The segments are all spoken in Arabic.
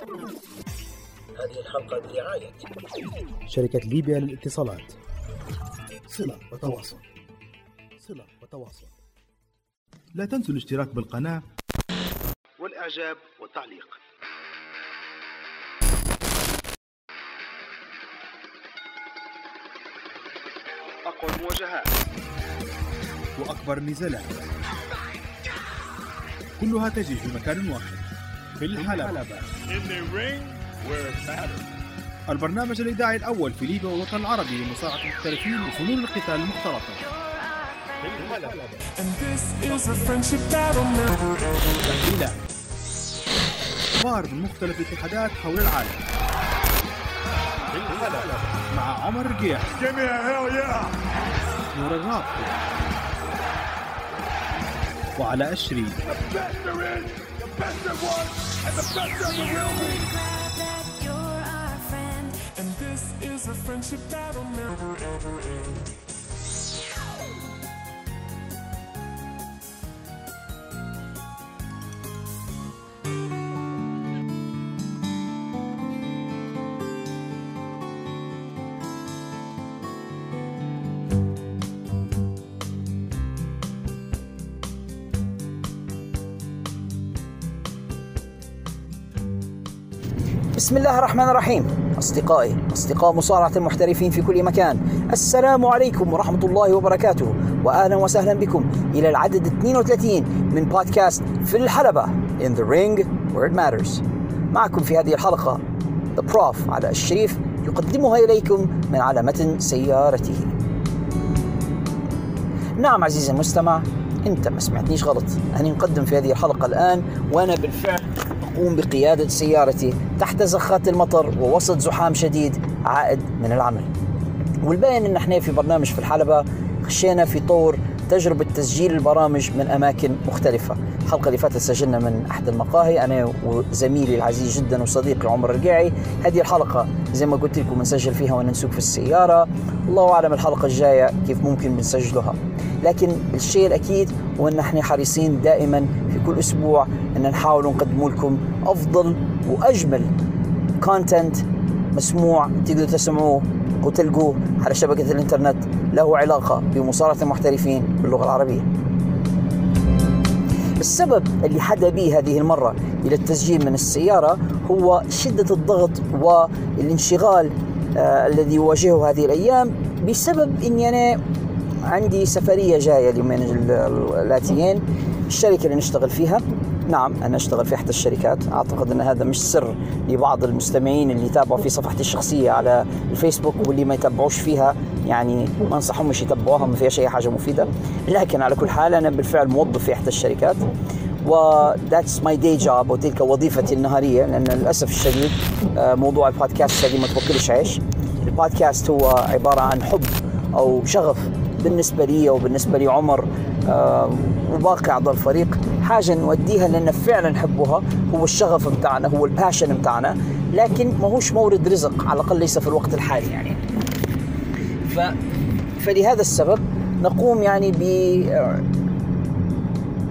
هذه الحلقة برعاية شركة ليبيا للاتصالات. صلة وتواصل. صلة وتواصل. لا تنسوا الاشتراك بالقناة. والإعجاب والتعليق. أقوى المواجهات. وأكبر النزالات كلها تجري في مكان واحد. في الحلبة. البرنامج الإذاعي الأول في ليبيا والوطن العربي لمساعدة المحترفين وفنون القتال المختلطة. أخبار من مختلف الاتحادات حول العالم. مع عمر رقيح! نور الرابطي وعلى أشري Best the best there was, and the best there will be. glad that you're our friend. And this is a friendship battle never ever end بسم الله الرحمن الرحيم. أصدقائي أصدقاء مصارعة المحترفين في كل مكان السلام عليكم ورحمة الله وبركاته وأهلا وسهلا بكم إلى العدد 32 من بودكاست في الحلبة In the ring where it matters. معكم في هذه الحلقة The Prof على الشريف يقدمها إليكم من على متن سيارته. نعم عزيزي المستمع أنت ما سمعتنيش غلط. أنا مقدم في هذه الحلقة الآن وأنا بالفعل اقوم بقيادة سيارتي تحت زخات المطر ووسط زحام شديد عائد من العمل. والباين إن إحنا في برنامج في الحلبة خشينا في طور تجربة تسجيل البرامج من أماكن مختلفة. الحلقة اللي فاتت سجلنا من أحد المقاهي. أنا وزميلي العزيز جدا وصديقي عمر الرقيعي هذه الحلقة زي ما قلت لكم بنسجل فيها وأنا نسوق في السيارة. الله أعلم الحلقة الجاية كيف ممكن بنسجلها. لكن الشيء الأكيد هو أن إحنا حريصين دائما في كل أسبوع أن نحاول نقدم لكم أفضل وأجمل كونتنت مسموع. تقدروا تسمعوه وتلقوه على شبكة الإنترنت. له علاقة بمصارعة المحترفين باللغة العربية. السبب اللي حدا به هذه المرة إلى التسجيل من السيارة هو شدة الضغط والانشغال آه الذي يواجهه هذه الأيام بسبب أني أنا عندي سفرية جاية اليومين ال- ال- الآتيين الشركة اللي نشتغل فيها. نعم أنا أشتغل في إحدى الشركات. أعتقد أن هذا مش سر لبعض المستمعين اللي يتابعوا في صفحتي الشخصية على الفيسبوك واللي ما يتابعوش فيها. يعني ما أنصحهم مش يتابعوها ما فيهاش أي حاجة مفيدة. لكن على كل حال أنا بالفعل موظف في إحدى الشركات. و that's my day job وتلك وظيفتي النهارية لأن للأسف الشديد آه، موضوع البودكاست هذه ما توكلش عيش. البودكاست هو عبارة عن حب أو شغف بالنسبة لي وبالنسبة لي عمر آه، وباقي أعضاء الفريق. حاجة نوديها لأن فعلا نحبها. هو الشغف بتاعنا هو ال passion بتاعنا. لكن ما هوش مورد رزق على الأقل ليس في الوقت الحالي يعني. ف... فلهذا السبب نقوم يعني ب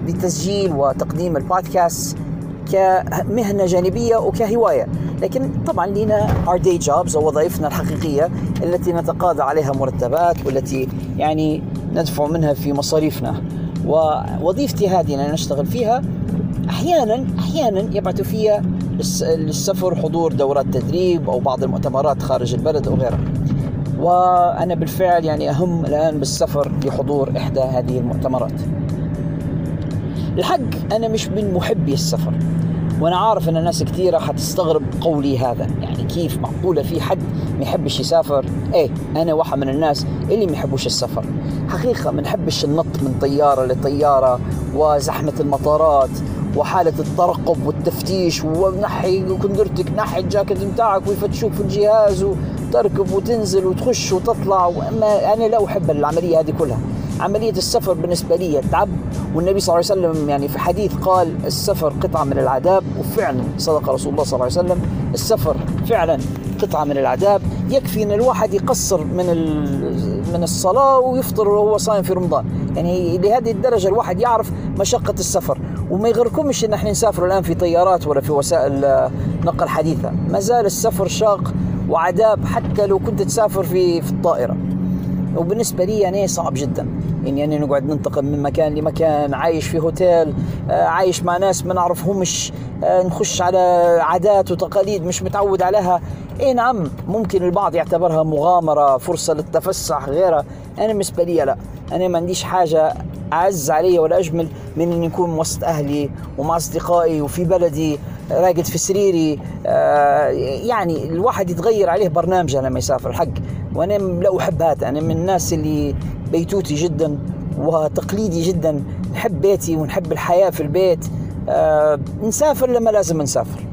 بتسجيل وتقديم البودكاست كمهنة جانبية وكهواية. لكن طبعا لنا our day jobs أو وظائفنا الحقيقية التي نتقاضى عليها مرتبات والتي يعني ندفع منها في مصاريفنا. ووظيفتي هذه اللي أنا أشتغل فيها أحيانا أحيانا يبعثوا للس- للسفر حضور دورات تدريب أو بعض المؤتمرات خارج البلد أو غيرها. وأنا بالفعل يعني أهم الآن بالسفر لحضور إحدى هذه المؤتمرات. الحق أنا مش من محبي السفر وأنا عارف أن ناس كثيرة حتستغرب قولي هذا يعني كيف معقولة في حد ما يحبش يسافر. إيه أنا واحد من الناس اللي ما يحبوش السفر. حقيقة ما نحبش النط من طيارة لطيارة وزحمة المطارات وحالة الترقب والتفتيش ونحي كندرتك نحي الجاكيت متاعك ويفتشوك في الجهاز وتركب وتنزل وتخش وتطلع. وأما أنا لا أحب العملية هذه كلها. عملية السفر بالنسبة لي تعب. والنبي صلى الله عليه وسلم يعني في حديث قال السفر قطعة من العذاب. وفعلا صدق رسول الله صلى الله عليه وسلم السفر فعلا قطعة من العذاب يكفي أن الواحد يقصر من من الصلاة ويفطر وهو صايم في رمضان. يعني لهذه الدرجة الواحد يعرف مشقة السفر. وما يغركمش أن إحنا نسافر الآن في طيارات ولا في وسائل نقل حديثة. ما زال السفر شاق وعذاب حتى لو كنت تسافر في في الطائرة. وبالنسبة لي يعني صعب جدا. يعني أنا نقعد ننتقل من مكان لمكان عايش في هوتيل آه، عايش مع ناس ما نعرفهمش آه، نخش على عادات وتقاليد مش متعود عليها. اي نعم ممكن البعض يعتبرها مغامرة فرصة للتفسح غيرها. أنا بالنسبة لي لا. أنا ما عنديش حاجة أعز علي ولا أجمل من أن يكون وسط أهلي ومع أصدقائي وفي بلدي راقد في سريري. آه، يعني الواحد يتغير عليه برنامجه لما يسافر الحق وأنا لا أحب هذا. أنا من الناس اللي بيتوتي جدا وتقليدي جدا. نحب بيتي ونحب الحياة في البيت. آه، نسافر لما لازم نسافر.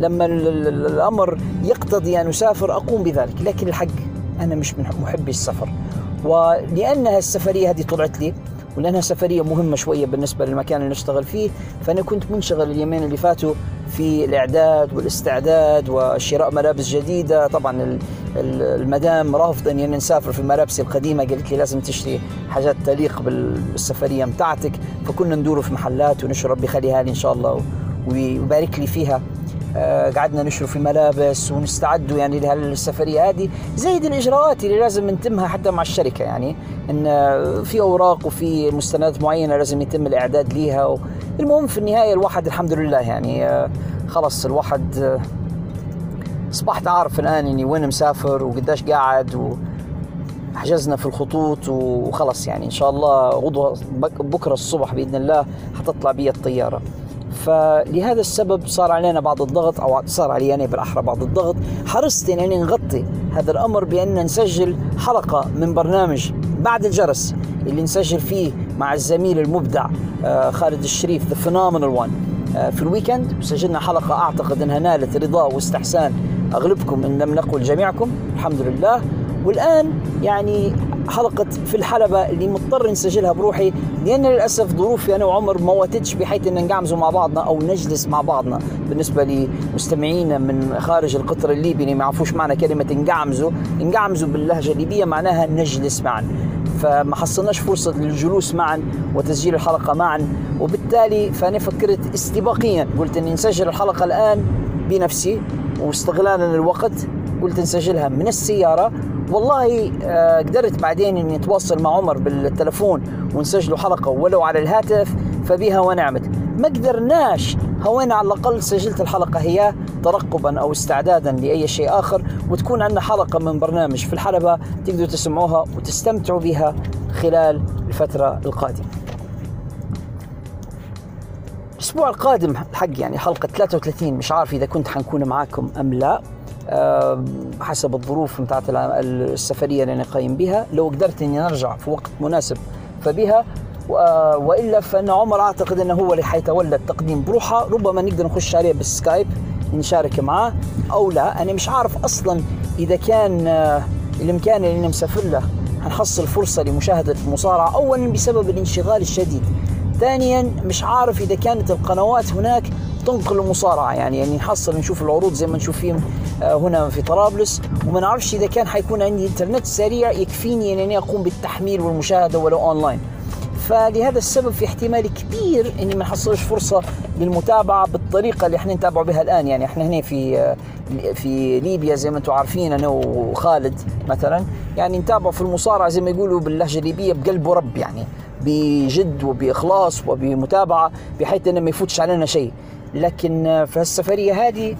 لما ال- ال- ال- الأمر يقتضي أن أسافر أقوم بذلك لكن الحق أنا مش من محبي السفر. ولانها السفرية هذه طلعت لي ولأنها سفرية مهمة شوية بالنسبة للمكان اللي نشتغل فيه فأنا كنت منشغل اليومين اللي فاتوا في الإعداد والاستعداد وشراء ملابس جديدة. طبعا ال- ال- المدام رافضه أني نسافر في ملابسي القديمة قالت لي لازم تشتري حاجات تليق بال- بالسفرية متاعتك فكنا ندور في محلات ونشرب بخليها لي إن شاء الله ويبارك لي فيها. قعدنا نشرب في ملابس ونستعدوا يعني لهالسفرية هذه زايد الإجراءات اللي لازم نتمها حتى مع الشركة يعني إن آه، في أوراق وفي مستندات معينة لازم يتم الإعداد ليها. المهم في النهاية الواحد الحمد لله يعني آه، خلص الواحد آه، أصبحت عارف الآن إني وين مسافر وقديش قاعد و... حجزنا في الخطوط وخلص يعني إن شاء الله غدوة بك- بكرة الصبح بإذن الله حتطلع بي الطيارة فلهذا السبب صار علينا بعض الضغط أو صار علي أنا بالأحرى بعض الضغط. حرصت اني نغطي هذا الأمر بأن نسجل حلقة من برنامج بعد الجرس اللي نسجل فيه مع الزميل المبدع آه، خالد الشريف the phenomenal one في ال weekend وسجلنا حلقة أعتقد إنها نالت رضا واستحسان أغلبكم إن لم نقل جميعكم. الحمد لله. والآن يعني حلقه في الحلبة اللي مضطر نسجلها بروحي لأن للأسف ظروفي أنا وعمر ما واتتش بحيث إن نقعمزوا مع بعضنا أو نجلس مع بعضنا. بالنسبة لمستمعينا من خارج القطر الليبي اللي ما يعرفوش معنى كلمة نقعمزوا. نقعمزوا باللهجة الليبية معناها نجلس معا. فما حصلناش فرصة للجلوس معا وتسجيل الحلقة معا. وبالتالي فأنا فكرت استباقيا. قلت أني نسجل الحلقة الآن بنفسي واستغلالا للوقت. قلت نسجلها من السيارة. والله آه، قدرت بعدين إني أتواصل مع عمر بالتلفون ونسجلوا حلقة ولو على الهاتف فبها ونعمت. ما قدرناش هوينا على الأقل سجلت الحلقة هي ترقبا أو استعدادا لأي شيء آخر وتكون عندنا حلقة من برنامج في الحلبة تقدروا تسمعوها وتستمتعوا بها خلال الفترة القادمة. الأسبوع القادم الحق يعني حلقة 33 مش عارف إذا كنت حنكون معاكم أم لا. حسب الظروف بتاعت الع- السفرية اللي أنا قايم بها. لو قدرت إني ارجع في وقت مناسب فبها آه، وإلا فإن عمر أعتقد إنه هو اللي حيتولى التقديم بروحه. ربما نقدر نخش عليه بالسكايب نشارك معاه أو لا. أنا مش عارف أصلا إذا كان آه، الإمكان اللي مسافر له حنحصل فرصة لمشاهدة المصارعة اولا بسبب الانشغال الشديد. ثانيا مش عارف إذا كانت القنوات هناك تنقل المصارعة. يعني يعني نحصل نشوف العروض زي ما نشوف فيهم آه، هنا في طرابلس. وما نعرفش إذا كان حيكون عندي إنترنت سريع يكفيني اني أقوم بالتحميل والمشاهدة ولو أونلاين. فلهذا السبب في احتمال كبير إني ما نحصلش فرصة للمتابعة بالطريقة اللي إحنا نتابع بها الآن. يعني إحنا هنا في آه، في ليبيا زي ما أنتم عارفين أنا وخالد مثلا. يعني نتابع في المصارعة زي ما يقولوا باللهجة الليبية بقلب ورب يعني بجد وبإخلاص وبمتابعة بحيث إنه ما يفوتش علينا شيء. لكن في السفريه هذه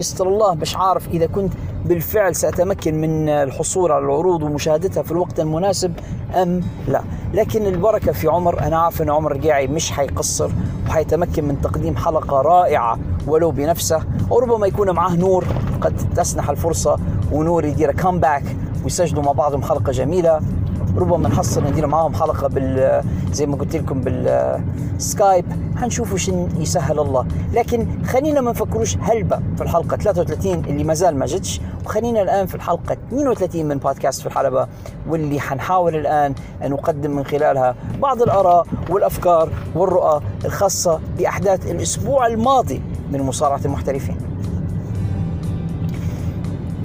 يستر الله مش عارف إذا كنت بالفعل سأتمكن من الحصول على العروض ومشاهدتها في الوقت المناسب أم لا. لكن البركة في عمر أنا عارف إن عمر قاعي مش حيقصر وحيتمكن من تقديم حلقة رائعة ولو بنفسه وربما يكون معاه نور قد تسنح الفرصة ونور يدير كامباك ويسجلوا مع بعضهم حلقة جميلة. ربما نحصل ندير معاهم حلقة بال زي ما قلت لكم بالسكايب حنشوفوا شن يسهل الله. لكن خلينا ما نفكروش هلبة في الحلقة 33 اللي ما زال ما جتش. وخلينا الآن في الحلقة 32 من بودكاست في الحلبة واللي حنحاول الآن أن نقدم من خلالها بعض الآراء والأفكار والرؤى الخاصة بأحداث الأسبوع الماضي من مصارعة المحترفين.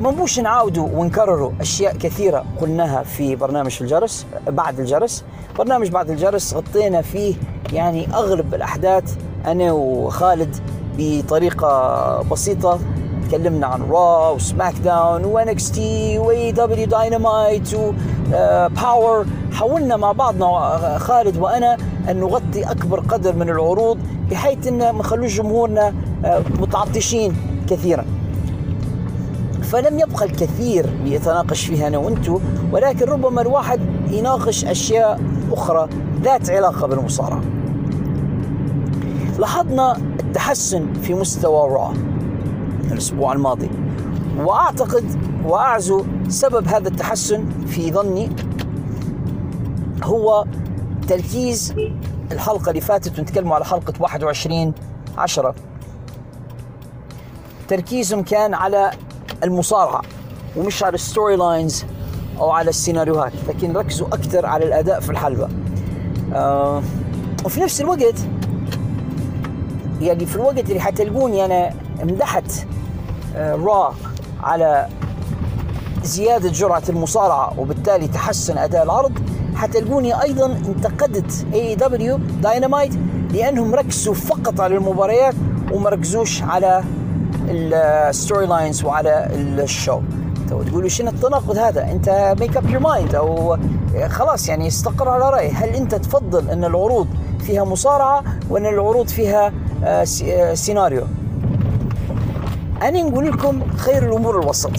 ما نبوش نعاودوا ونكرروا أشياء كثيرة قلناها في برنامج في الجرس بعد الجرس. برنامج بعد الجرس غطينا فيه يعني أغلب الأحداث. أنا وخالد بطريقة بسيطة تكلمنا عن Raw و SmackDown و NXT و AEW Dynamite و Power حاولنا مع بعضنا آه، خالد وأنا أن نغطي أكبر قدر من العروض بحيث إن ما نخلوش جمهورنا آه، متعطشين كثيرا. فلم يبقى الكثير ليتناقش فيها أنا وانتو ولكن ربما الواحد يناقش أشياء أخرى ذات علاقة بالمصارعة. لاحظنا التحسن في مستوى Raw الأسبوع الماضي وأعتقد وأعزو سبب هذا التحسن في ظني هو تركيز الحلقة اللي فاتت ونتكلموا على حلقة 21 10 تركيزهم كان على المصارعة ومش على ال storylines أو على السيناريوهات لكن ركزوا أكثر على الأداء في الحلبة. آه وفي نفس الوقت يعني في الوقت اللي حتلقوني أنا مدحت آه Raw على زيادة جرعة المصارعة وبالتالي تحسن أداء العرض حتلقوني أيضا انتقدت AEW Dynamite لأنهم ركزوا فقط على المباريات وما ركزوش على ال storylines وعلى ال show. تو تقولوا شنو التناقض هذا؟ أنت make up your mind أو خلاص يعني استقر على رأي. هل أنت تفضل أن العروض فيها مصارعة ولا العروض فيها آه، سي- آه، سيناريو أنا نقول لكم خير الأمور الوسط.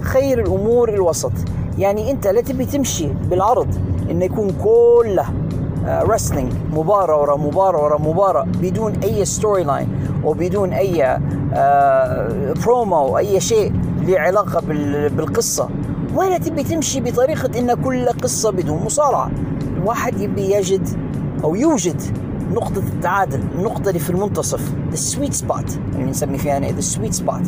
خير الأمور الوسط. يعني أنت لا تبي تمشي بالعرض إنه يكون كله wrestling مباراة ورا مباراة ورا مباراة بدون أي storyline وبدون أي برومو أو أي شيء له علاقة بال- بالقصة. ولا تبي تمشي بطريقة إن كل قصة بدون مصارعة. الواحد يبي يجد أو يوجد نقطة التعادل النقطة اللي في المنتصف the sweet spot اللي نسمي فيها the sweet spot.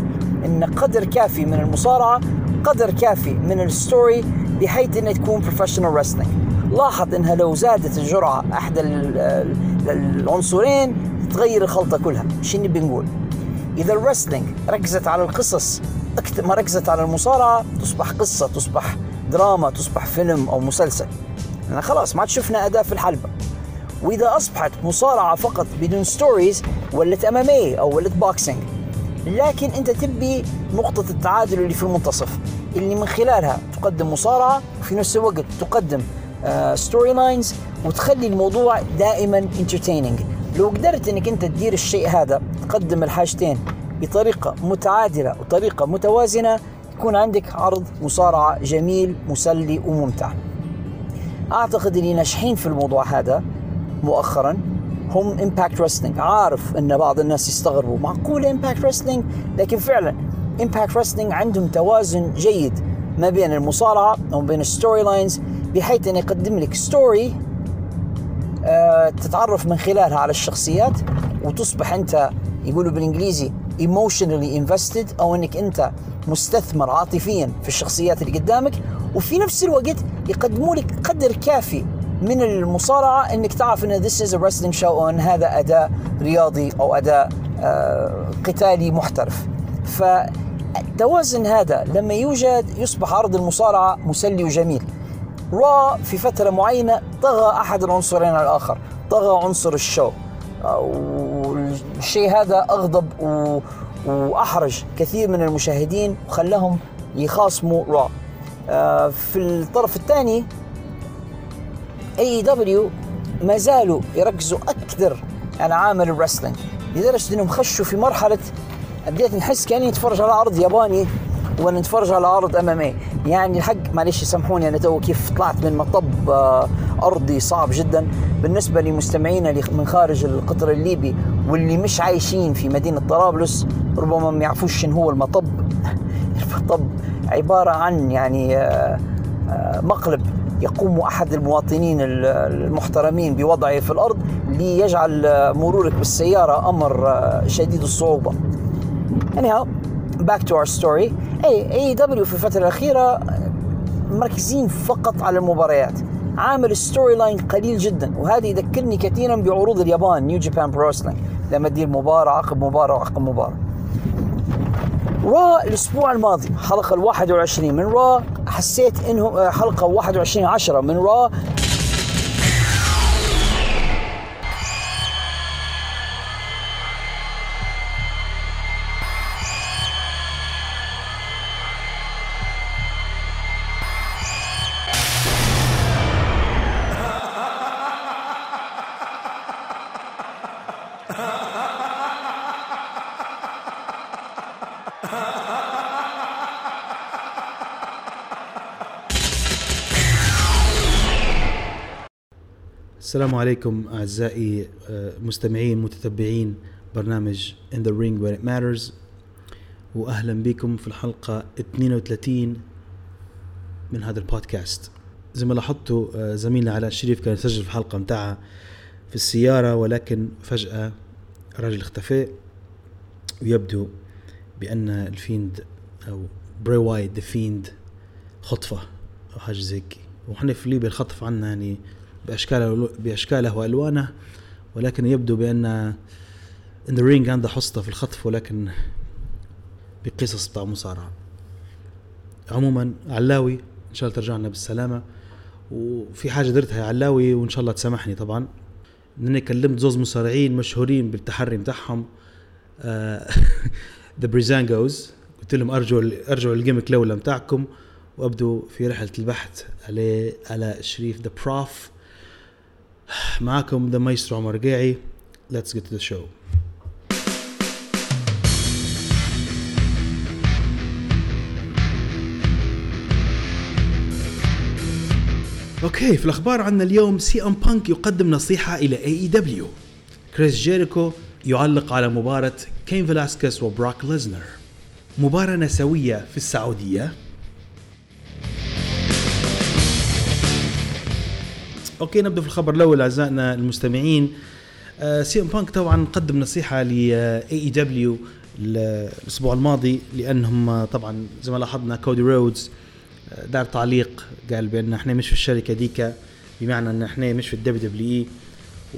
إن قدر كافي من المصارعة قدر كافي من ال story بحيث إنها تكون professional wrestling. لاحظ إنها لو زادت الجرعة أحد ال- ال- العنصرين تغير الخلطة كلها. شو نبي نقول؟ إذا ال wrestling ركزت على القصص أكثر ما ركزت على المصارعة تصبح قصة تصبح دراما تصبح فيلم أو مسلسل. أنا خلاص ما عاد شفنا أداء في الحلبة. وإذا أصبحت مصارعة فقط بدون stories ولت MMA أو ولت boxing لكن أنت تبي نقطة التعادل اللي في المنتصف اللي من خلالها تقدم مصارعة وفي نفس الوقت تقدم storylines وتخلي الموضوع دائما entertaining لو قدرت إنك أنت تدير الشيء هذا تقدم الحاجتين بطريقة متعادلة وطريقة متوازنة يكون عندك عرض مصارعة جميل مسلي وممتع. أعتقد اللي ناجحين في الموضوع هذا مؤخرا. هم Impact Wrestling عارف إن بعض الناس يستغربوا معقول Impact Wrestling لكن فعلا Impact Wrestling عندهم توازن جيد ما بين المصارعة وما بين ال storylines بحيث انه يقدم لك story آه، تتعرف من خلالها على الشخصيات وتصبح أنت يقولوا بالإنجليزي emotionally invested أو إنك أنت مستثمر عاطفيا في الشخصيات اللي قدامك وفي نفس الوقت يقدموا لك قدر كافي من المصارعة إنك تعرف إن this is a wrestling show أو ان هذا أداء رياضي أو أداء آه، قتالي محترف. فالتوازن هذا لما يوجد يصبح عرض المصارعة مسلي وجميل. Raw في فترة معينة طغى أحد العنصرين على الآخر طغى عنصر ال show. والشيء هذا أغضب و... وأحرج كثير من المشاهدين وخلاهم يخاصموا Raw. آه، في الطرف الثاني AEW ما زالوا يركزوا أكثر على عامل ال wrestling لدرجة إنهم خشوا في مرحلة بديت نحس كأني نتفرج على عرض ياباني. وأنا نتفرج على عرض أمامي. يعني الحق معلش سامحوني أنا تو كيف طلعت من مطب آه، أرضي صعب جدا. بالنسبة لمستمعينا من خارج القطر الليبي واللي مش عايشين في مدينة طرابلس ربما ما يعرفوش شنو هو المطب. المطب عبارة عن يعني آه، آه، مقلب يقوم أحد المواطنين ال- المحترمين بوضعه في الأرض ليجعل مرورك بالسيارة أمر شديد الصعوبة. anyhow back to our story. AEW في الفترة الأخيرة مركزين فقط على المباريات. عامل storyline قليل جدا وهذا يذكرني كثيرا بعروض اليابان New Japan Pro لما تدير مباراة عقب مباراة وعقب مباراة. Raw الأسبوع الماضي حلقة ال 21 من Raw حسيت إنه آه، حلقة 21 10 من Raw السلام عليكم أعزائي آه، مستمعين متتبعين برنامج In the Ring Where It Matters. وأهلا بكم في الحلقة 32 من هذا البودكاست. زي ما لاحظتوا آه، زميلنا علاء الشريف كان يسجل في الحلقة متاعها في السيارة ولكن فجأة الرجل اختفى. ويبدو بأن ال Fiend أو بري وايت The Fiend خطفه أو حاجة زي هيك. وحنا في ليبيا الخطف عنا يعني بأشكاله بأشكاله وألوانه ولكن يبدو بأن In the Ring عنده حصته في الخطف ولكن بقصص بتاع مصارعة عموما علاوي إن شاء الله ترجع لنا بالسلامة. وفي حاجة درتها يا علاوي وإن شاء الله تسامحني طبعا. إنني كلمت زوز مصارعين مشهورين بالتحري بتاعهم The Breezangos قلت لهم ارجعوا ارجعوا ال gimmick الاولى بتاعكم وأبدو في رحلة البحث على علاء شريف the prof معاكم the maestro عمر قاعي. Get to the show. okay في الأخبار عندنا اليوم سي ام بانك يقدم نصيحة إلى AEW كريس جيريكو يعلق على مباراة كين فيلاسكيس وبراك ليزنر. مباراة نسوية في السعودية. okay نبدأ في الخبر الأول أعزائنا المستمعين. آه، سي إم بانك طبعا قدم نصيحة ل AEW الأسبوع الماضي لأنهم طبعا زي ما لاحظنا كودي رودز آه، دار تعليق قال بأن إحنا مش في الشركة ديكا بمعنى إن إحنا مش في ال WWE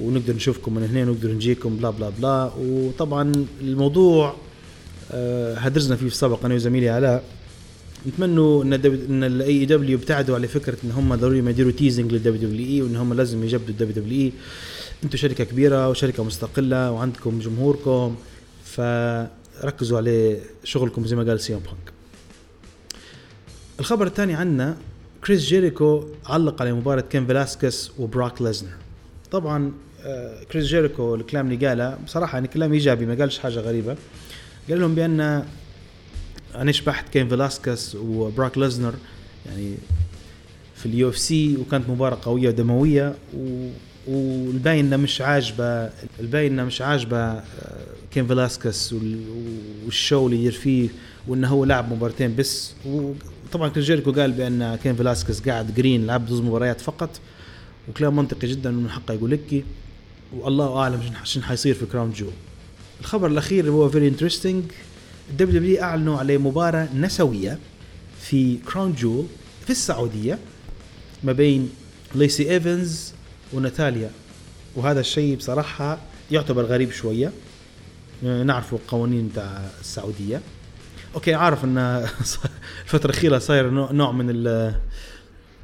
ونقدر نشوفكم من هنا ونقدر نجيكم blah blah blah. وطبعا الموضوع آه، هدرزنا فيه في السابق أنا وزميلي علاء. نتمنوا إن إن ال AEW ابتعدوا على فكرة إن هم ضروري ما يديروا تيزنج للدبليو دبليو اي وإن هم لازم يجبدوا ال WWE أنتم شركة كبيرة وشركة مستقلة وعندكم جمهوركم فركزوا على شغلكم زي ما قال سي إم بانك. الخبر الثاني عندنا كريس جيريكو علق على مباراة كين فيلاسكيس وبراك ليزنر. طبعا آه، كريس جيريكو الكلام اللي قاله بصراحة يعني كلام إيجابي ما قالش حاجة غريبة. قال لهم بأن أنا شبحت كين فيلاسكيس وبراك ليزنر يعني في ال UFC وكانت مباراة قوية ودموية و والباين إنه مش عاجبه الباين إنه مش عاجبه آه، كين فيلاسكيس وال- وال show اللي يدير فيه وإنه هو لعب مباراتين بس. وطبعا كان جيريكو قال بأن كين فيلاسكيس قاعد green لعب زوز مباريات فقط. وكلام منطقي جدا من حقه يقول لك. والله أعلم شن- شن حيصير في Crown Jewel الخبر الأخير اللي هو very interesting ال WWE أعلنوا على مباراة نسوية في Crown Jewel في السعودية ما بين ليسي إيفنز وناتاليا. وهذا الشيء بصراحة يعتبر غريب شوية. نعرفوا القوانين تاع السعودية. okay عارف إن الفترة الأخيرة صاير نوع- من ال-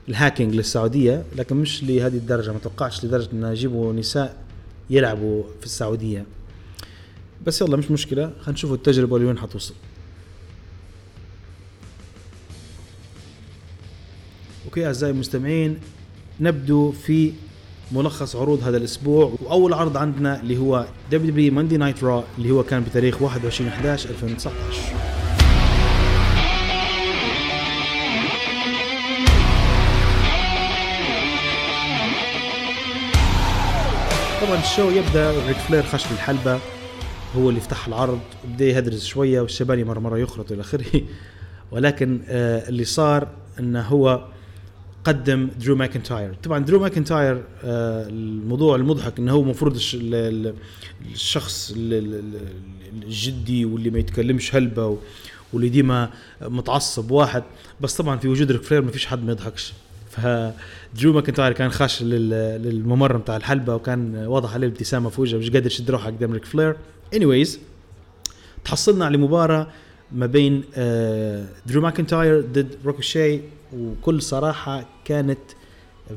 ال hacking للسعودية لكن مش لهذه الدرجة. ما توقعتش لدرجة إن يجيبوا نساء يلعبوا في السعودية. بس يلا مش مشكلة. خلينا نشوف التجربة لوين حتوصل. okay أعزائي المستمعين نبدو في ملخص عروض هذا الأسبوع. وأول عرض عندنا اللي هو بي Monday Night Raw اللي هو كان بتاريخ 21 11 2019 طبعا ال show يبدأ ريك فلير خش بالحلبه هو اللي يفتح العرض. وبدا يهدرز شوية والشباني مرة يخرط إلى آخره. ولكن آه اللي صار إنه هو قدم درو ماكنتاير. طبعا درو ماكنتاير آه الموضوع المضحك إنه هو المفروض الش- ال- ال- الشخص ال- ال- ال- الجدي واللي ما يتكلمش هلبة واللي ديما متعصب واحد. بس طبعا في وجود ريك فلير ما فيش حد ما يضحكش. فدرو ماكنتاير كان خاش لل- للممر بتاع الحلبة وكان واضح عليه الابتسامة في وجهه مش قادر يشد روحه قدام ريك فلير. Anyways تحصلنا على مباراة ما بين آه، درو ماكنتاير ضد روكوشي وبكل صراحة كانت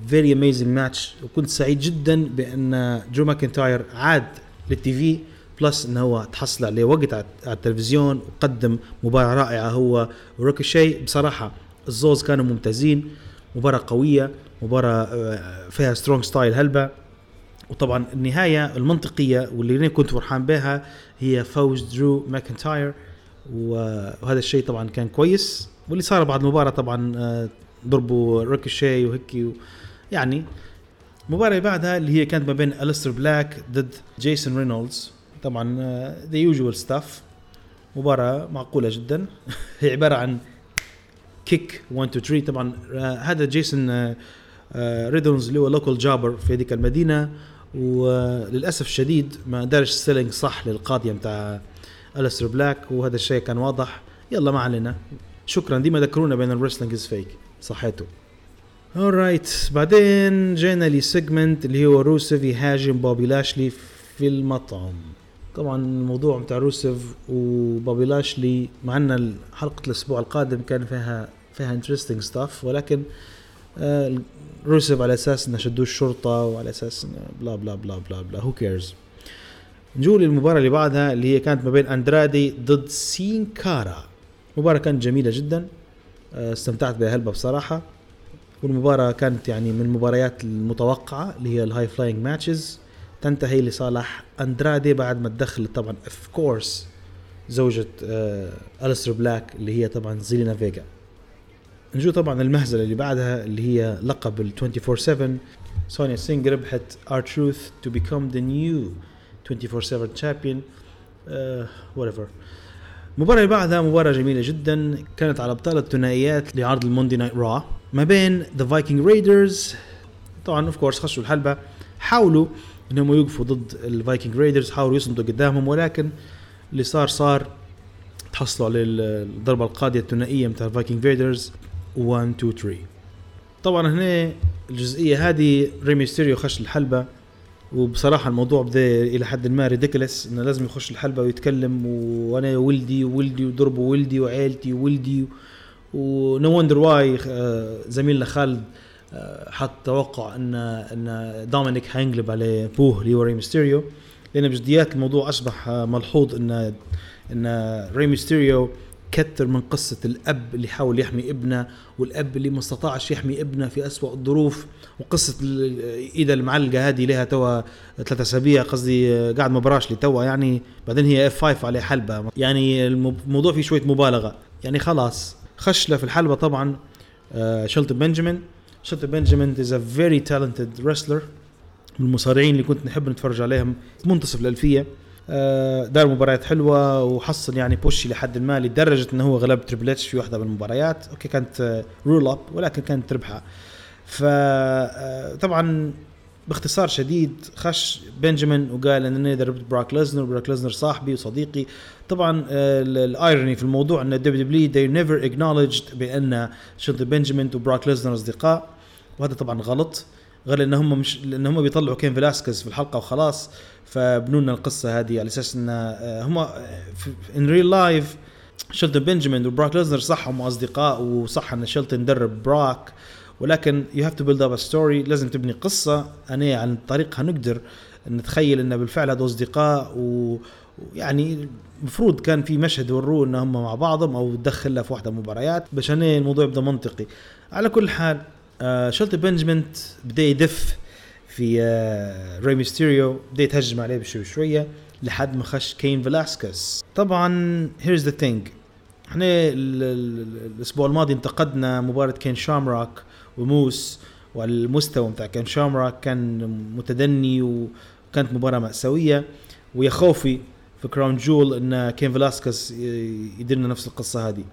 very amazing match وكنت سعيد جدا بأن درو ماكنتاير عاد لل TV بلس انه هو تحصل عليه وقت على التلفزيون وقدم مباراة رائعة هو وروكوشي بصراحة الزوز كانوا ممتازين مباراة قوية مباراة آه، فيها strong style هلبة. وطبعا النهاية المنطقية واللي أنا كنت فرحان بها هي فوز درو ماكنتاير وهذا الشيء طبعا كان كويس. واللي صار بعد المباراه طبعا آه، ضربوا روكوشي وهيك يعني المباراة اللي بعدها اللي هي كانت ما بين أليستر بلاك ضد جيسون رينولدز. طبعا the usual stuff مباراة معقولة جدا. هي عبارة عن kick 1 2 3 طبعا آه، هذا جيسون آه، رينولدز اللي هو local jobber في هذيك المدينة. وللأسف الشديد ما دارش selling صح للقاضية متاع أليستر بلاك وهذا الشيء كان واضح. يلا ما علينا. شكرا. ديما ذكرونا بين ال wrestling is fake صحيته alright بعدين جينا ل segment اللي هو روسيف يهاجم بوبي لاشلي في المطعم. طبعا الموضوع بتاع روسيف وبوبي لاشلي مع إن حلقه الأسبوع القادم كان فيها فيها interesting stuff ولكن روسيف على أساس إنه شدوه الشرطة وعلى أساس إنه blah blah blah blah blah. who cares نجو ل للمباراة اللي بعدها اللي هي كانت ما بين أندرادي ضد سين كارا مباراة كانت جميلة جدا. آه، استمتعت بها هلبة بصراحة. والمباراة كانت يعني من المباريات المتوقعة اللي هي ال high flying matches. تنتهي لصالح أندرادي بعد ما تدخلت طبعا of course زوجة آه أليستر بلاك اللي هي طبعا زيلينا فيجا. نجو طبعا المهزلة اللي بعدها اللي هي لقب ال 24/7 سونيا سينج ربحت ار تروث to become the new 24/7 champion whatever المباراة اللي بعدها مباراة جميلة جدا. كانت على ابطال الثنائيات لعرض ال Monday Night Raw ما بين The Viking Raiders طبعا of course خشوا الحلبة حاولوا إنهم يوقفوا ضد ال Viking Raiders حاولوا يصمدوا قدامهم ولكن اللي صار صار تحصلوا على الضربة القاضية الثنائية متاع ال Viking Raiders 1 2 3 طبعا هنا الجزئية هذه ري ميستيريو خش الحلبة وبصراحة الموضوع بدا إلى حد ما ridiculous إنه لازم يخش الحلبة ويتكلم وأنا ولدي وولدي وضربوا ولدي وعيلتي وولدي و no wonder why زميلنا خالد آه، حط توقع إن إن دومينيك حينقلب على ابوه اللي هو ري ميستيريو لأن بجديات الموضوع أصبح آه، ملحوظ إن إن ري ميستيريو كتر من قصة الأب اللي حاول يحمي ابنه والأب اللي ما استطاعش يحمي ابنه في أسوأ الظروف. وقصة إيده المعلقة هذه لها توا ثلاثة أسابيع قصدي آه، قاعد ما لي توا يعني. بعدين هي F5 عليه هلبة. يعني الم- الموضوع فيه شوية مبالغة. يعني خلاص خش له في الحلبة طبعا. آه، شلتون بنجامين. شلتون بنجامين is a very talented wrestler. من المصارعين اللي كنت نحب نتفرج عليهم منتصف الألفية. دار مباريات حلوة وحصل يعني push لحد ما لدرجة إنه هو غلب تريبل اتش في واحدة من المباريات. okay كانت roll up ولكن كانت تربحها. فطبعا باختصار شديد خش بنجامين وقال إن أنا ضربت براك ليزنر براك ليزنر صاحبي وصديقي. طبعا آه، ال- ال irony في الموضوع إن WW they never acknowledged بأن شلتون بنجامين وبراك ليزنر أصدقاء وهذا طبعا غلط. غير ان هم مش لأن هم بيطلعوا كين فيلاسكيز في الحلقة وخلاص فبنوا لنا القصة هذه على أساس إن آه، هم in real life شيلتون بنجامين وبراك ليزنر صح هم اصدقاء وصح إن شيلتون ضرب براك ولكن you have to build up story لازم تبني قصة أنا عن طريقها نقدر نتخيل إن بالفعل هذول أصدقاء ويعني المفروض كان في مشهد وروه إن هم مع بعضهم أو دخلها في واحدة من المباريات هنا الموضوع يبدأ منطقي. على كل حال آه شلتون بنجامين بدأ يدف في آه ري ميستيريو بدأ يتهجم عليه بشوي شوية لحد ما خش كين فيلاسكس طبعا هيرز ذا ثينج إحنا ال- ال- الأسبوع الماضي انتقدنا مباراة كين شامراك وموس والمستوى بتاع كين شامراك كان متدني وكانت مباراة مأساوية. ويا خوفي في كراون جول إن كين فيلاسكس يدير نفس القصة هذه.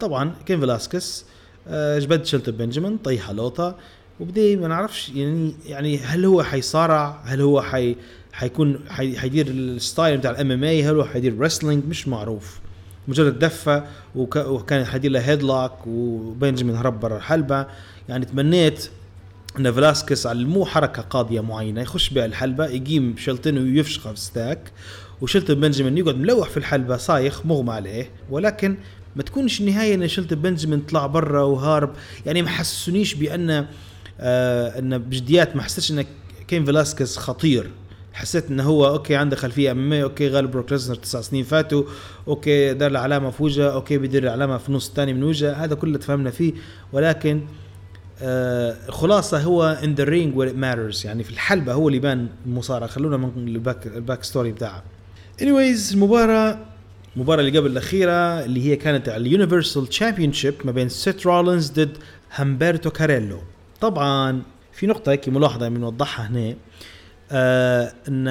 طبعا كين فيلاسكس آه، جبد شلتون بنجامين طيحة لوطة. وبدي ما نعرفش يعني يعني هل هو حيصارع؟ هل هو حي حيكون حي حيدير الستايل بتاع الام ام اي هل هو حيدير رسلينج مش معروف. مجرد دفة وك وكان حيدير له هيدلوك وبنجامين هرب برا الحلبة. يعني تمنيت إن فلاسكس علموه حركة قاضية معينة يخش بها الحلبة يقيم شلتون ويفشخه في ستاك. وشلتون بنجامين يقعد ملوح في الحلبة صايخ مغمى عليه. ولكن ما تكونش النهايه ان شلتون بنجامين طلع برا وهارب. يعني ما حسسونيش بأن آه أن بجديات ما حسيتش أن كين فيلاسكيز خطير. حسيت أنه هو أوكي عنده خلفية اماميه أوكي غالب بروك ليزنر تسع سنين فاتوا أوكي دار له علامه في وجهه أوكي بيدير علامه في النص الثاني من وجهه. هذا كله تفهمنا فيه. ولكن آه الخلاصه هو ان ذا رينج وير ماترز يعني في الحلبة هو اللي يبان المصارعة. خلونا من الباك الباك ستوري بتاعها anyways المباراة المباراه اللي قبل الأخيرة اللي هي كانت على اليونيفرسال تشامبيون ما بين سيت رولينز ضد همبرتو كاريلو. طبعا في نقطة هيك ملاحظة بنوضحها هنا آه إن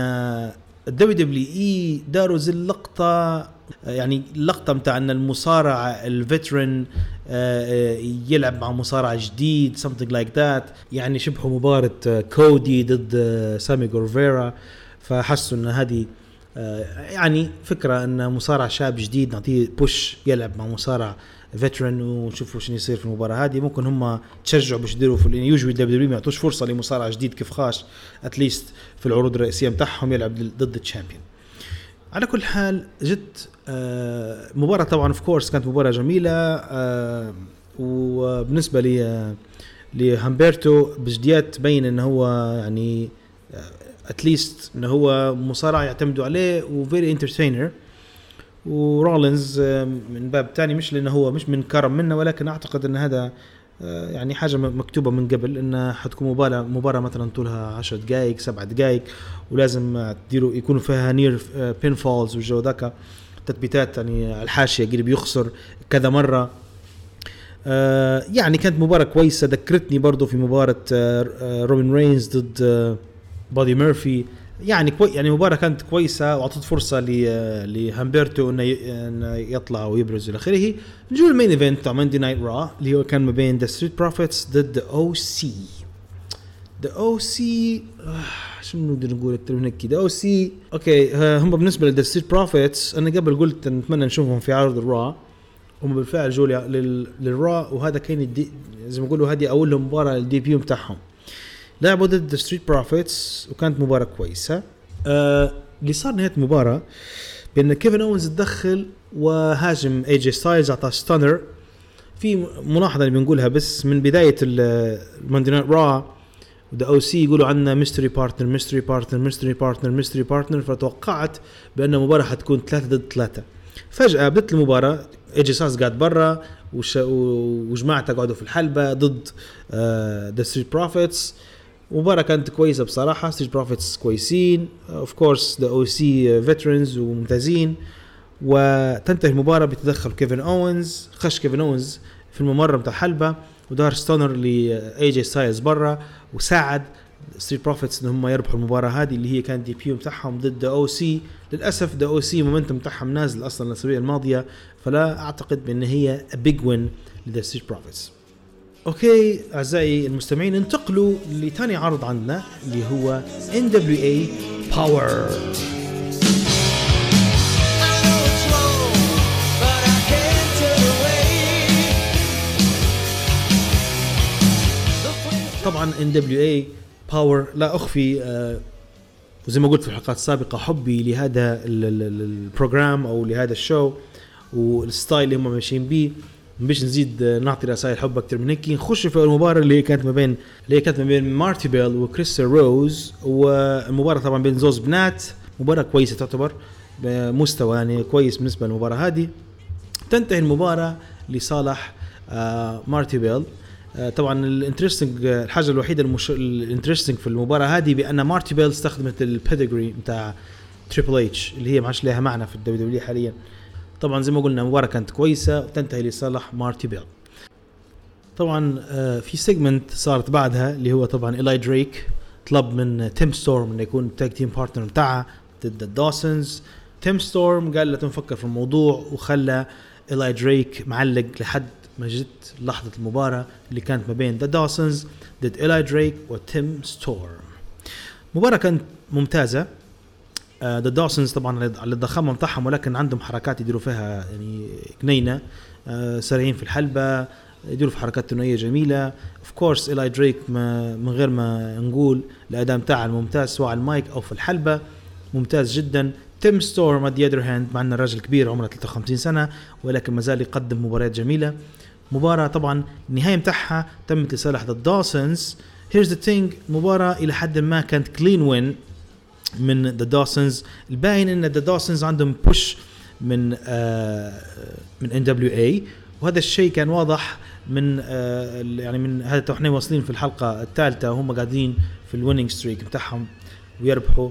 الدبليو دبليو إي داروا زي اللقطة آه، يعني اللقطة بتاع إن المصارع الفترن آه يلعب مع مصارع جديد something like that يعني شبه مباراة آه، كودي ضد آه، سامي جورفيرا فحسوا إن هذه آه، يعني فكرة إن مصارع شاب جديد نعطيه بوش يلعب مع مصارع فيترن ونشوفوا شنو يصير في المباراة هذه. ممكن هم تشجعوا باش يديروا في يوجوالي دبليو ما يعطوش فرصة لمصارع جديد كيف خاش؟ اتليست في العروض الرئيسية بتاعهم يلعب ضد الشامبيون على كل حال جت آه مباراة طبعا اوف كورس كانت مباراة جميلة آه وبالنسبة لي لهامبرتو بجديات تبين انه هو يعني اتليست انه هو مصارع يعتمدوا عليه وفيري انترتينر ورولينز من باب تاني مش لأنه هو مش من كرم منه ولكن أعتقد إن هذا آه، يعني حاجة م- مكتوبة من قبل انها حتكون مباراة مباراة مثلا طولها 10 دقائق 7 دقائق ولازم تديروا يكونوا فيها نير بين فولز والجو ذاك تثبيتات يعني على الحاشية قريب يخسر كذا مرة. آه، يعني كانت مباراة كويسة ذكرتني برضو في مباراة آه، آه، روبن رينز ضد بودي ميرفي. يعني كوي يعني مباراة كانت كويسة وأعطت آه، لهامبرتو إنه يطلع ويبرز إلى آخره. نجو المين إيفنت تاع ماندي نايت را اللي هو كان ما بين ذا ستريت بروفيتس ضد أو سي ذا أو سي شنو نقدر نقول أكثر من هيك؟ ذا أو سي أوكي آه، هم بالنسبة لذا ستريت بروفيتس أنا قبل قلت نتمنى نشوفهم في عرض الرا. هم بالفعل جو لل- للرا وهذا كان زي ما يقولوا هذه اول مباراة الديبيو بتاعهم. لعبوا ضد ستريت بروفيتس وكانت مباراة كويسة. آه اللي صار نهاية المباراه بأن كيفن اونز تدخل وهاجم اي جي ستايلز أعطاه ستانر في ملاحظة اللي بنقولها بس من بداية الماندي نايت را ذا أو سي يقولوا عنا ميستري بارتنر ميستري بارتنر ميستري بارتنر ميستري بارتنر فتوقعت بأن المباراه حتكون ثلاثة ضد ثلاثة. فجأة بدت المباراة ايجي ساس قاعد برا وجماعته قعدوا في الحلبة ضد ذا ستريت بروفيتس مباراة كانت كويسة بصراحة ستريت بروفيتس كويسين اوف كورس ذا أو سي فيترنز وممتازين وتنتهي المباراة بتدخل كيفن اونز خش كيفن اونز في الممر بتاع الحلبة ودار ستونر لاي جي ستايلز برا وساعد ستريت بروفيتس إن هم يربحوا المباراة هذه اللي هي كانت دي بيو بتاعهم ضد أو سي للأسف ذا أو سي مومنتم بتاعهم نازل أصلا الأسابيع الماضية فلا أعتقد بأن هي بيج وين لذا ستريت بروفيتس أوكي أعزائي المستمعين انتقلوا لثاني عرض عندنا اللي هو ان دبليو اي باور طبعا ان دبليو اي باور لا أخفي آه وزي ما قلت في الحلقات السابقة حبي لهذا ال- ال- ال- البروجرام أو لهذا الشو والستايل اللي هم ماشيين بيه. مش نزيد آه، نعطي رسائل حب أكثر من هيك. نخش في المباراة اللي كانت ما بين اللي كانت ما بين مارتي بيل وكريستال روز والمباراة طبعا بين زوز بنات. مباراة كويسة تعتبر بمستوى يعني كويس بالنسبة للمباراة هذه. تنتهي المباراة لصالح آه مارتي بيل. آه طبعا الانترستنج الحاجة الوحيدة المش... الانترستنج في المباراة هذه بأن مارتي بيل استخدمت البيدجري بتاع تريبل اتش اللي هي ما عادش لها معنى في الدبليو دبليو حاليا. طبعا زي ما قلنا المباراة كانت كويسة وتنتهي لصالح مارتي بيل. طبعا آه في سيجمنت صارت بعدها اللي هو طبعا ايلاي دريك طلب من تيم ستورم إنه يكون تاج تيم بارتنر بتاعها ضد الدوسنز. تيم ستورم قال له تو نفكر في الموضوع. وخلى ايلاي دريك معلق لحد ما جت لحظة المباراة اللي كانت ما بين The Dawsons ضد ايلاي دريك وتيم ستورم. مباراة كانت ممتازة. The Dawsons طبعا على الضخامة بتاعهم ولكن عندهم حركات يديروا فيها يعني جنينة آه، سريعين في الحلبة يديروا في حركات ثنائية جميلة. of course ايلاي دريك من غير ما نقول الأداء بتاعه الممتاز سواء على المايك أو في الحلبة ممتاز جدا. تيم ستورم at the hand مع إنه راجل كبير عمره 53 سنة ولكن ما زال يقدم مباريات جميلة. مباراة طبعا النهاية متاعها تمت لصالح The Dawsons here's the thing مباراة إلى حد ما كانت clean win من The Dawsons الباين إن The Dawsons عندهم push من آه من NWA وهذا الشيء كان واضح من آه يعني من هذا إحنا واصلين في الحلقة الثالثة. وهم قاعدين في ال winning streak بتاعهم ويربحوا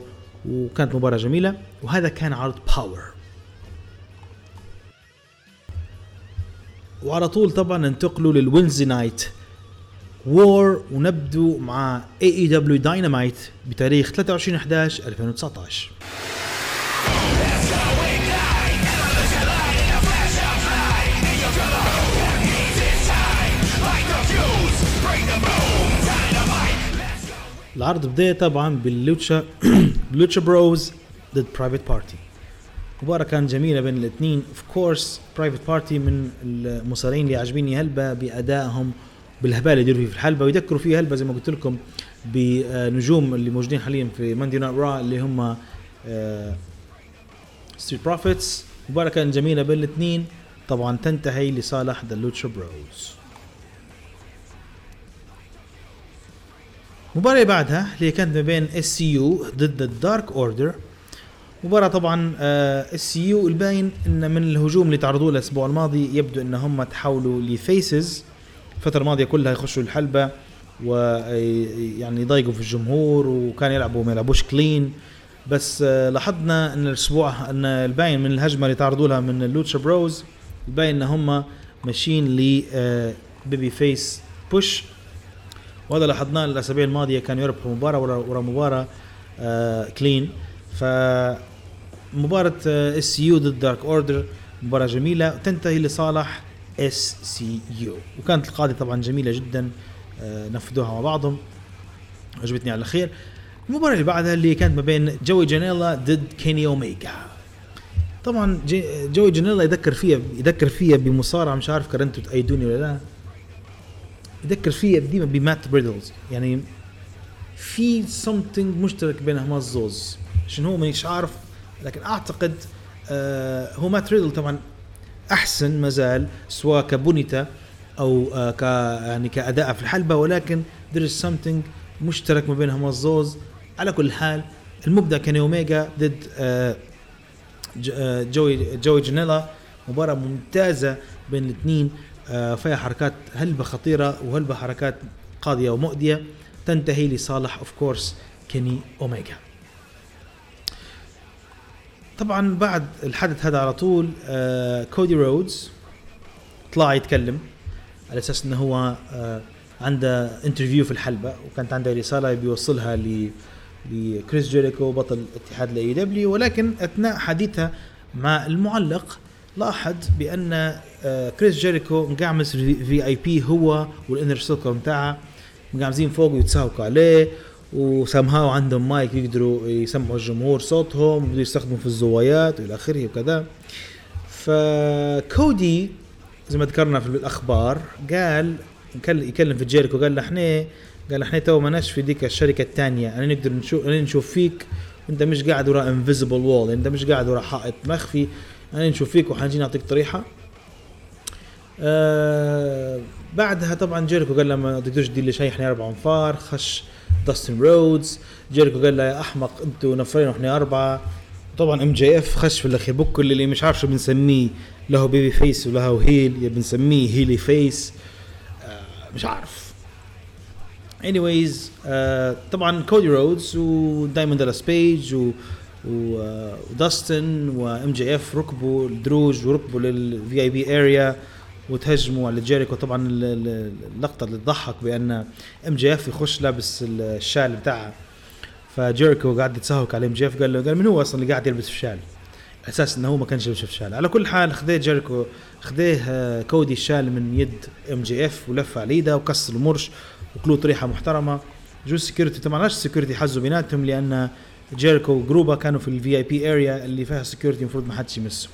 وكانت مباراة جميلة. وهذا كان عرض Power وعلى طول طبعا ننتقلوا لل Wednesday Night. War ونبدو مع AEW Dynamite بتاريخ 23 11 2019 العرض بداية طبعا بال Lucha Lucha Bros ضد Private Party مباراة كانت جميلة بين الاثنين. of course Private Party من المصارعين اللي عاجبيني هلبة بأدائهم بالهبال اللي يديروا فيه في الحلبة ويذكروا فيه هلبة زي ما قلت لكم بنجوم اللي موجودين حاليا في Monday Night Raw اللي هم Street Profits مباراة كانت جميلة بين الاثنين. طبعا تنتهي لصالح The Lucha Bros المباراة اللي بعدها اللي كانت ما بين SCU ضد ال Dark Order مباراة طبعا SCU الباين إن من الهجوم اللي تعرضوه الأسبوع الماضي يبدو إن هم تحولوا ل faces الفترة الماضية كلها يخشوا الحلبة ويعني يضايقوا في الجمهور وكان يلعبوا ما يلعبوش clean. بس آه، لاحظنا إن الأسبوع إن الباين من الهجمة اللي تعرضوا لها من ال Lucha Bros الباين إن هم ماشيين ل baby face push. وهذا لاحظناه الأسابيع الماضية كانوا يربحوا مباراة ورا, مباراة آه clean. ف مباراة SCU ضد Dark Order مباراة جميلة تنتهي لصالح SCU وكانت القاضية طبعا جميلة جدا آه نفذوها مع بعضهم. عجبتني على خير. المباراة اللي بعدها اللي كانت ما بين جوي جانيلا ضد كيني أوميجا. طبعا جوي جانيلا يذكر فيها يذكر فيها بمصارعة مش عارف كان انتوا تأيدوني ولا لا. يذكر فيها ديما بمات ريدل. يعني في something مشترك بينهم الزوز. عشان هو مش عارف. لكن أعتقد آه هو مات ريدل طبعا أحسن مازال سواء كبونيتا أو آه ك يعني كأداء في الحلبة ولكن there is something مشترك ما بينهم الزوز. على كل حال المبدع كان اوميجا ضد آه آه، جوي جوي جانيلا مباراة ممتازة بين الاثنين فيها حركات هلبة خطيرة وهلبة حركات قاضية ومؤدية تنتهي لصالح of course كيني اوميجا طبعا بعد الحدث هذا على طول آه كودي رودز طلع يتكلم على أساس إنه هو آه عنده interview في الحلبة وكانت عنده رسالة بيوصلها ل لكريس جيريكو بطل اتحاد ال AEW ولكن أثناء حديثها مع المعلق لاحظ بأن كريس جيريكو مقعمز في VIP هو وال Inner Circle بتاعه مقعمزين فوق ويتساوقوا عليه. وسمهاو عندهم مايك يقدروا يسمعوا الجمهور صوتهم ويقدروا يستخدموا في الزوايات وإلى آخره وكذا. فكودي زي ما ذكرنا في الأخبار قال كل- يكلم في جيريكو قال له إحنا قال إحنا تو ماناش في ديك الشركة الثانية أنا نقدر نشوف أنا نشوف فيك انت مش قاعد وراء invisible wall أنت مش قاعد وراء حائط مخفي أنا نشوف فيك وحنجي نعطيك طريحة. آه بعدها طبعا جيريكو قال له ما تقدرش تدير لي شيء إحنا أربع أنفار خش داستن رودز جيريكو قال له يا أحمق أنتوا نفرين وإحنا أربعة. طبعا MJF خش في الأخير بكل اللي مش عارف شو بنسميه. له baby face وله heel يا بنسميه heely face. آه مش عارف. Anyways آه طبعا كودي رودز ودايموند دالاس بيج وداستن و MJF ركبوا الدروج وركبوا لل VIP area وتهجموا على جيريكو. طبعا ال- ال- اللقطة اللي تضحك بأن MJF يخش لابس الشال بتاعها فجيريكو قاعد يتسهق على MJF. قال له قال من هو أصلا اللي قاعد يلبس الشال؟ أساس إنه هو ما كانش يلبس الشال. على كل حال خذيه جيريكو خذيه آه، كودي الشال من يد MJF ولف على إيده وكسر المرش وكلوا طريحه محترمة. جو security طبعا علاش ال security حزوا بيناتهم لأن جيريكو و group ه كانوا في ال VIP area اللي فيها security المفروض ما حدش يمسه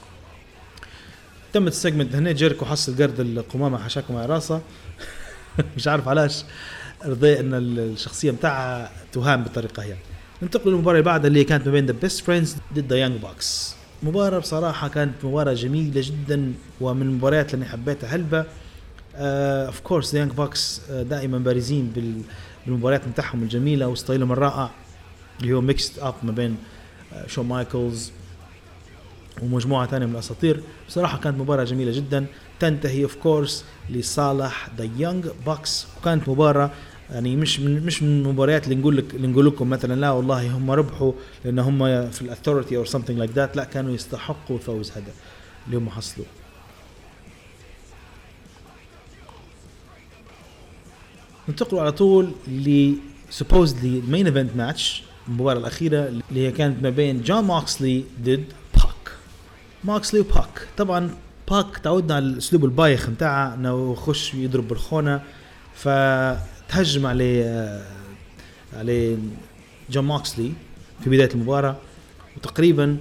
تمت ال segment هنا جيريكو حصل قرد القمامة حشاكم على راسه. مش عارف علاش. رضي إن الشخصية بتاعها تهان بالطريقة هي. ننتقل للمباراة اللي بعدها اللي كانت ما بين The Best Friends ضد Young Bucks مباراة بصراحة كانت مباراة جميلة جدا ومن المباريات اللي حبيتها هلبة of course Young Bucks دائما بارزين بال- بالمباريات بتاعهم الجميلة و style هم الرائع اللي هو mixed up ما بين آه، شون مايكلز ومجموعة ثانية من الأساطير. بصراحة كانت مباراة جميلة جدا. تنتهي of course لصالح The Young Bucks وكانت مباراة يعني مش من مش من المباريات اللي نقول لك اللي نقول لكم مثلا لا والله هم ربحوا لأن هم في ال authority أو something like that لا كانوا يستحقوا الفوز هذا اللي هم حصلوا. ننتقل على طول ل supposedly ال main event match المباراة الأخيرة اللي هي كانت ما بين جون موكسلي ضد موكسلي وباك طبعا باك تعودنا على الأسلوب البايخ متاعه إنه يخش يضرب بالخونة فتهجم عليه آه، عليه جون موكسلي في بداية المباراة. وتقريبا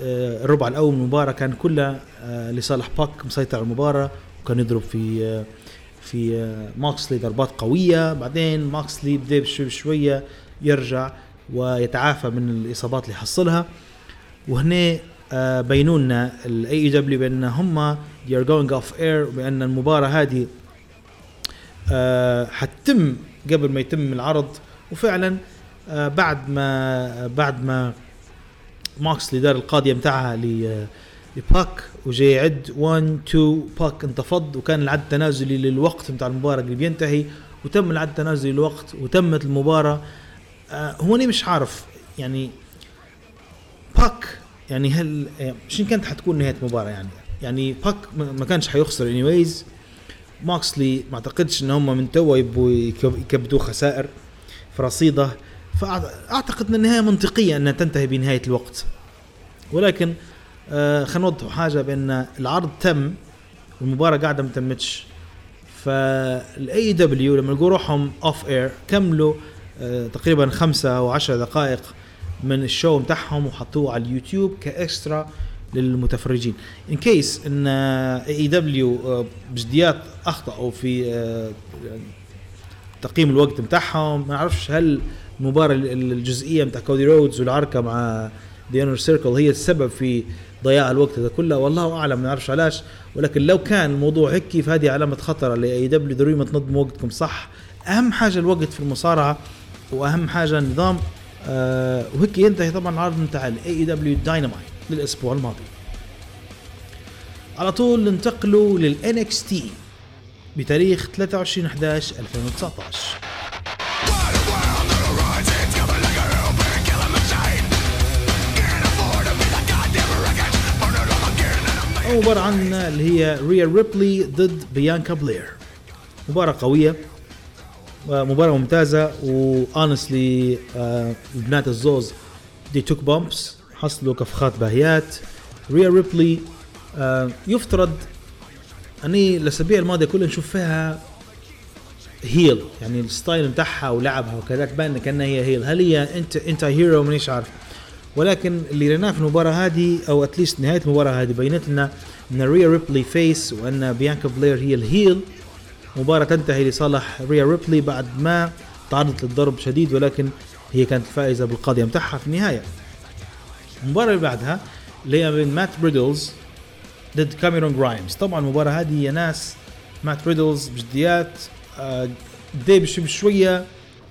آه، الربع الأول من المباراة كان كله آه، لصالح باك مسيطر على المباراة وكان يضرب في في موكسلي ضربات قوية. بعدين موكسلي بدأ بشوي بشوية يرجع ويتعافى من الإصابات اللي حصلها. وهنا آه، بينوا لنا ال AEW بأن هم they are going off air بأن المباراة هذه آه، حتتم قبل ما يتم العرض. وفعلا آه، بعد ما بعد ما موكسلي دار القاضية متاعها ل لباك وجاي يعد 1 2 باك انتفض وكان العد التنازلي للوقت متاع المباراة اللي بينتهي وتم العد التنازلي للوقت وتمت المباراة. آه هو أنا مش عارف يعني باك يعني هل شنو كانت حتكون نهاية المباراة يعني؟ يعني باك ما كانش حيخسر anyways موكسلي ما اعتقدش إن هم من توا يبوا يكب- يكبدوا خسائر في رصيده فاعتقد إن النهاية منطقية إنها تنتهي بنهاية الوقت. ولكن آه خلينا نوضح حاجة بأن العرض تم والمباراة قاعدة ما تمتش. فال AEW لما يلقوا روحهم off air كملوا آه تقريبا خمسة أو عشر دقائق من ال show بتاعهم وحطوه على اليوتيوب ك extra للمتفرجين. in case ان AEW بجديات اخطاوا في آه، تقييم الوقت بتاعهم ما نعرفش هل المباراة ال- الجزئية بتاع كودي رودز والعركة مع The Inner Circle هي السبب في ضياع الوقت هذا كله؟ والله أعلم ما نعرفش علاش. ولكن لو كان الموضوع هيك فهذه علامة خطر ل AEW ضروري ما تنظموا وقتكم صح. أهم حاجة الوقت في المصارعة وأهم حاجة النظام آه وهيك ينتهي طبعا العرض بتاع ال AEW Dynamite للأسبوع الماضي. على طول ننتقلوا لل NXT بتاريخ 23 11 2019 أول مباراة عندنا اللي هي ريا ريبلي ضد بيانكا بلير مباراة قوية. مباراة ممتازة و honestly البنات الزوز they took bumps حصلوا كفخات باهيات. ريا ريبلي آه يفترض أني الأسابيع الماضية كلها نشوف فيها heel يعني ال style بتاعها ولعبها وكذا تبان كأنها هي heel هل هي anti anti hero مانيش عارف. ولكن اللي ريناه في المباراة هذه أو at least نهاية المباراة هذه بينت لنا إن ريا ريبلي face وأن بيانكا بلير هي ال heel. مباراة تنتهي لصالح ريا ريبلي بعد ما تعرضت للضرب شديد ولكن هي كانت فائزة بالقاضية متاعها في النهاية المباراة اللي بعدها اللي هي بين مات ريدلز ضد كاميرون جرايمز طبعا المباراة هذه يا ناس مات ريدلز بجديات آه، دي بش- بشوية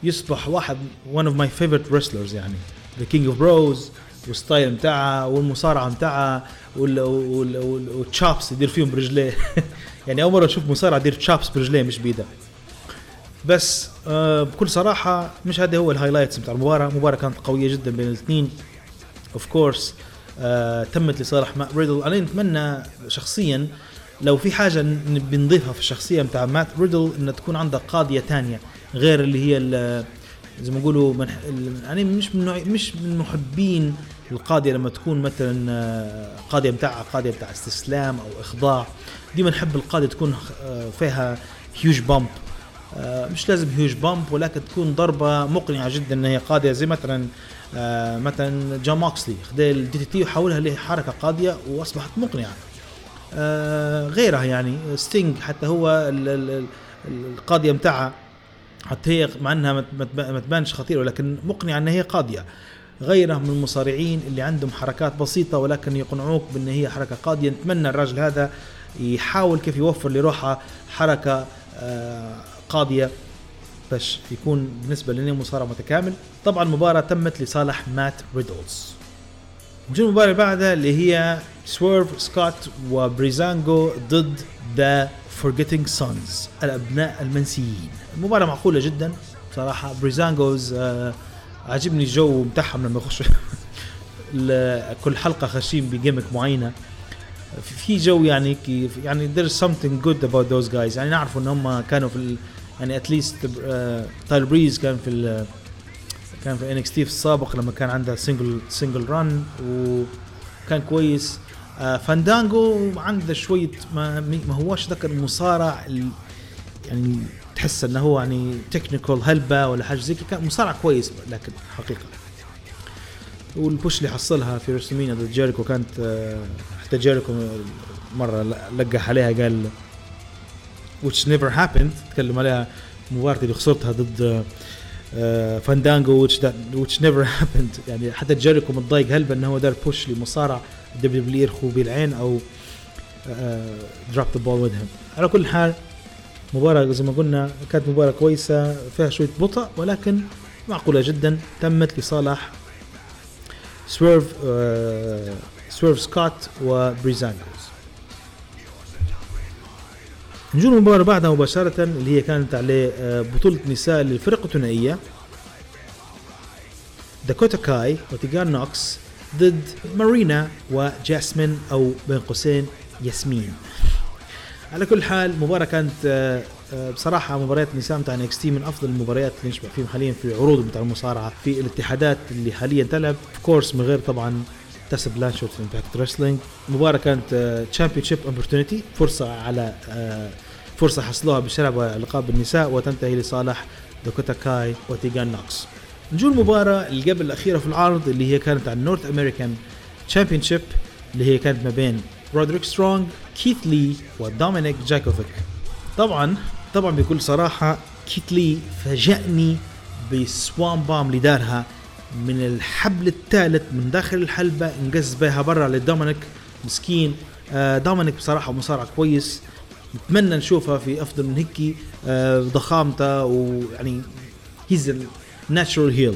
يصبح واحد one of my favorite wrestlers يعني the king of bros وال style متاعها والمصارعة متاعها وال- وال- وال- وال chops يدير فيهم برجليه يعني أول مرة نشوف مصارع يدير chops برجليه مش بإيده. بس آه بكل صراحة مش هذا هو ال highlights بتاع المباراة. المباراة كانت قوية جدا بين الاثنين. of course آه تمت لصالح مات ريدل أنا نتمنى شخصيا لو في حاجة ن- بنضيفها في الشخصية بتاع مات ريدل ان تكون عندها قاضية تانية غير اللي هي زي ما ال- يعني مش من مش من محبين القاضية. لما تكون مثلا آه، قاضية بتاعها قاضية بتاع استسلام أو إخضاع. ديما نحب القاضية تكون آه، فيها huge bump آه، مش لازم huge bump ولكن تكون ضربة مقنعة جدا. إن هي قاضية زي مثلا آه، مثلا جون موكسلي خذ ال DDT وحولها لحركة قاضية وأصبحت مقنعة. غيرها يعني ستينج حتى هو ال- ال- ال- القاضية متاعها. حتى هي مع إنها ما تبانش خطيره ولكن مقنعة إن هي قاضية. غيره من المصارعين اللي عندهم حركات بسيطة ولكن يقنعوك بإن هي حركة قاضية. نتمنى الراجل هذا يحاول كيف يوفر لروحه حركة آه، قاضية باش يكون بالنسبة لنا مصارع متكامل. طبعا المباراه تمت لصالح مات ريدولز. نجي المباراة اللي بعدها اللي هي سويرف سكوت وبريزانجو ضد The Forgotten Sons الأبناء المنسيين. المباراة معقولة جدا. بصراحة بريزانجوز آه عجبني الجو بتاعهم لما يخشوا كل حلقة خاشين ب gimmick معينة. في- جو يعني كيف يعني there's something good about those guys. يعني نعرف إن هم كانوا في ال يعني at least تايل بريز كان في ال كان في NXT في السابق لما كان عنده single single run وكان كويس. آه فاندانجو عنده شوية ما, ما هوش ذاك المصارع ال- يعني تحس إنه هو يعني technical هلبة ولا حاجة زي كده. كان مصارع كويس لكن حقيقة. وال push اللي حصلها في WrestleMania ضد جيريكو كانت آه، حتى جيريكو مره لقح عليها قال which never happened تكلم عليها مباراة اللي خسرتها ضد آه، فاندانجو which, which never happened. يعني حتى جيريكو متضايق هلبا انه هو دار push لمصارع دبليو دبليو يرخو بالعين أو دروب ذا بول وذ على كل حال مباراة زي ما قلنا كانت مباراة كويسة فيها شوية بطء ولكن معقولة جدا تمت لصالح سويرف سويرف سكوت وبريزانجوز نجول المباراة بعدها مباشرة اللي هي كانت عليه آه، بطولة نساء للفرق الثنائية. داكوتا كاي وتيجان نوكس ضد مارينا وجاسمين أو بين قوسين ياسمين. على كل حال مباراة كانت آه، آه، بصراحة مباريات النساء بتاع NXT من أفضل المباريات اللي نشبح فيهم حاليا في عروض بتاع المصارعة في الاتحادات اللي حاليا تلعب. of course من غير طبعا تيسا بلانشارد في Impact Wrestling مباراة كانت championship opportunity فرصة على آه، فرصة حصلوها بشرب لقب النساء وتنتهي لصالح داكوتا كاي وتيجان نوكس نجو المباراة اللي قبل الأخيرة في العرض اللي هي كانت على ال North American Championship اللي هي كانت ما بين رودريك سترونج كيث لي ودومينيك جاكوفيك طبعا طبعا بكل صراحة كيث لي فاجأني بال swanton bomb اللي دارها من الحبل الثالث من داخل الحلبة انقز بها برا لدومينيك. مسكين. آه، دومينيك بصراحة مصارع كويس. نتمنى نشوفها في أفضل من هيك آه، ضخامته ويعني he's natural heel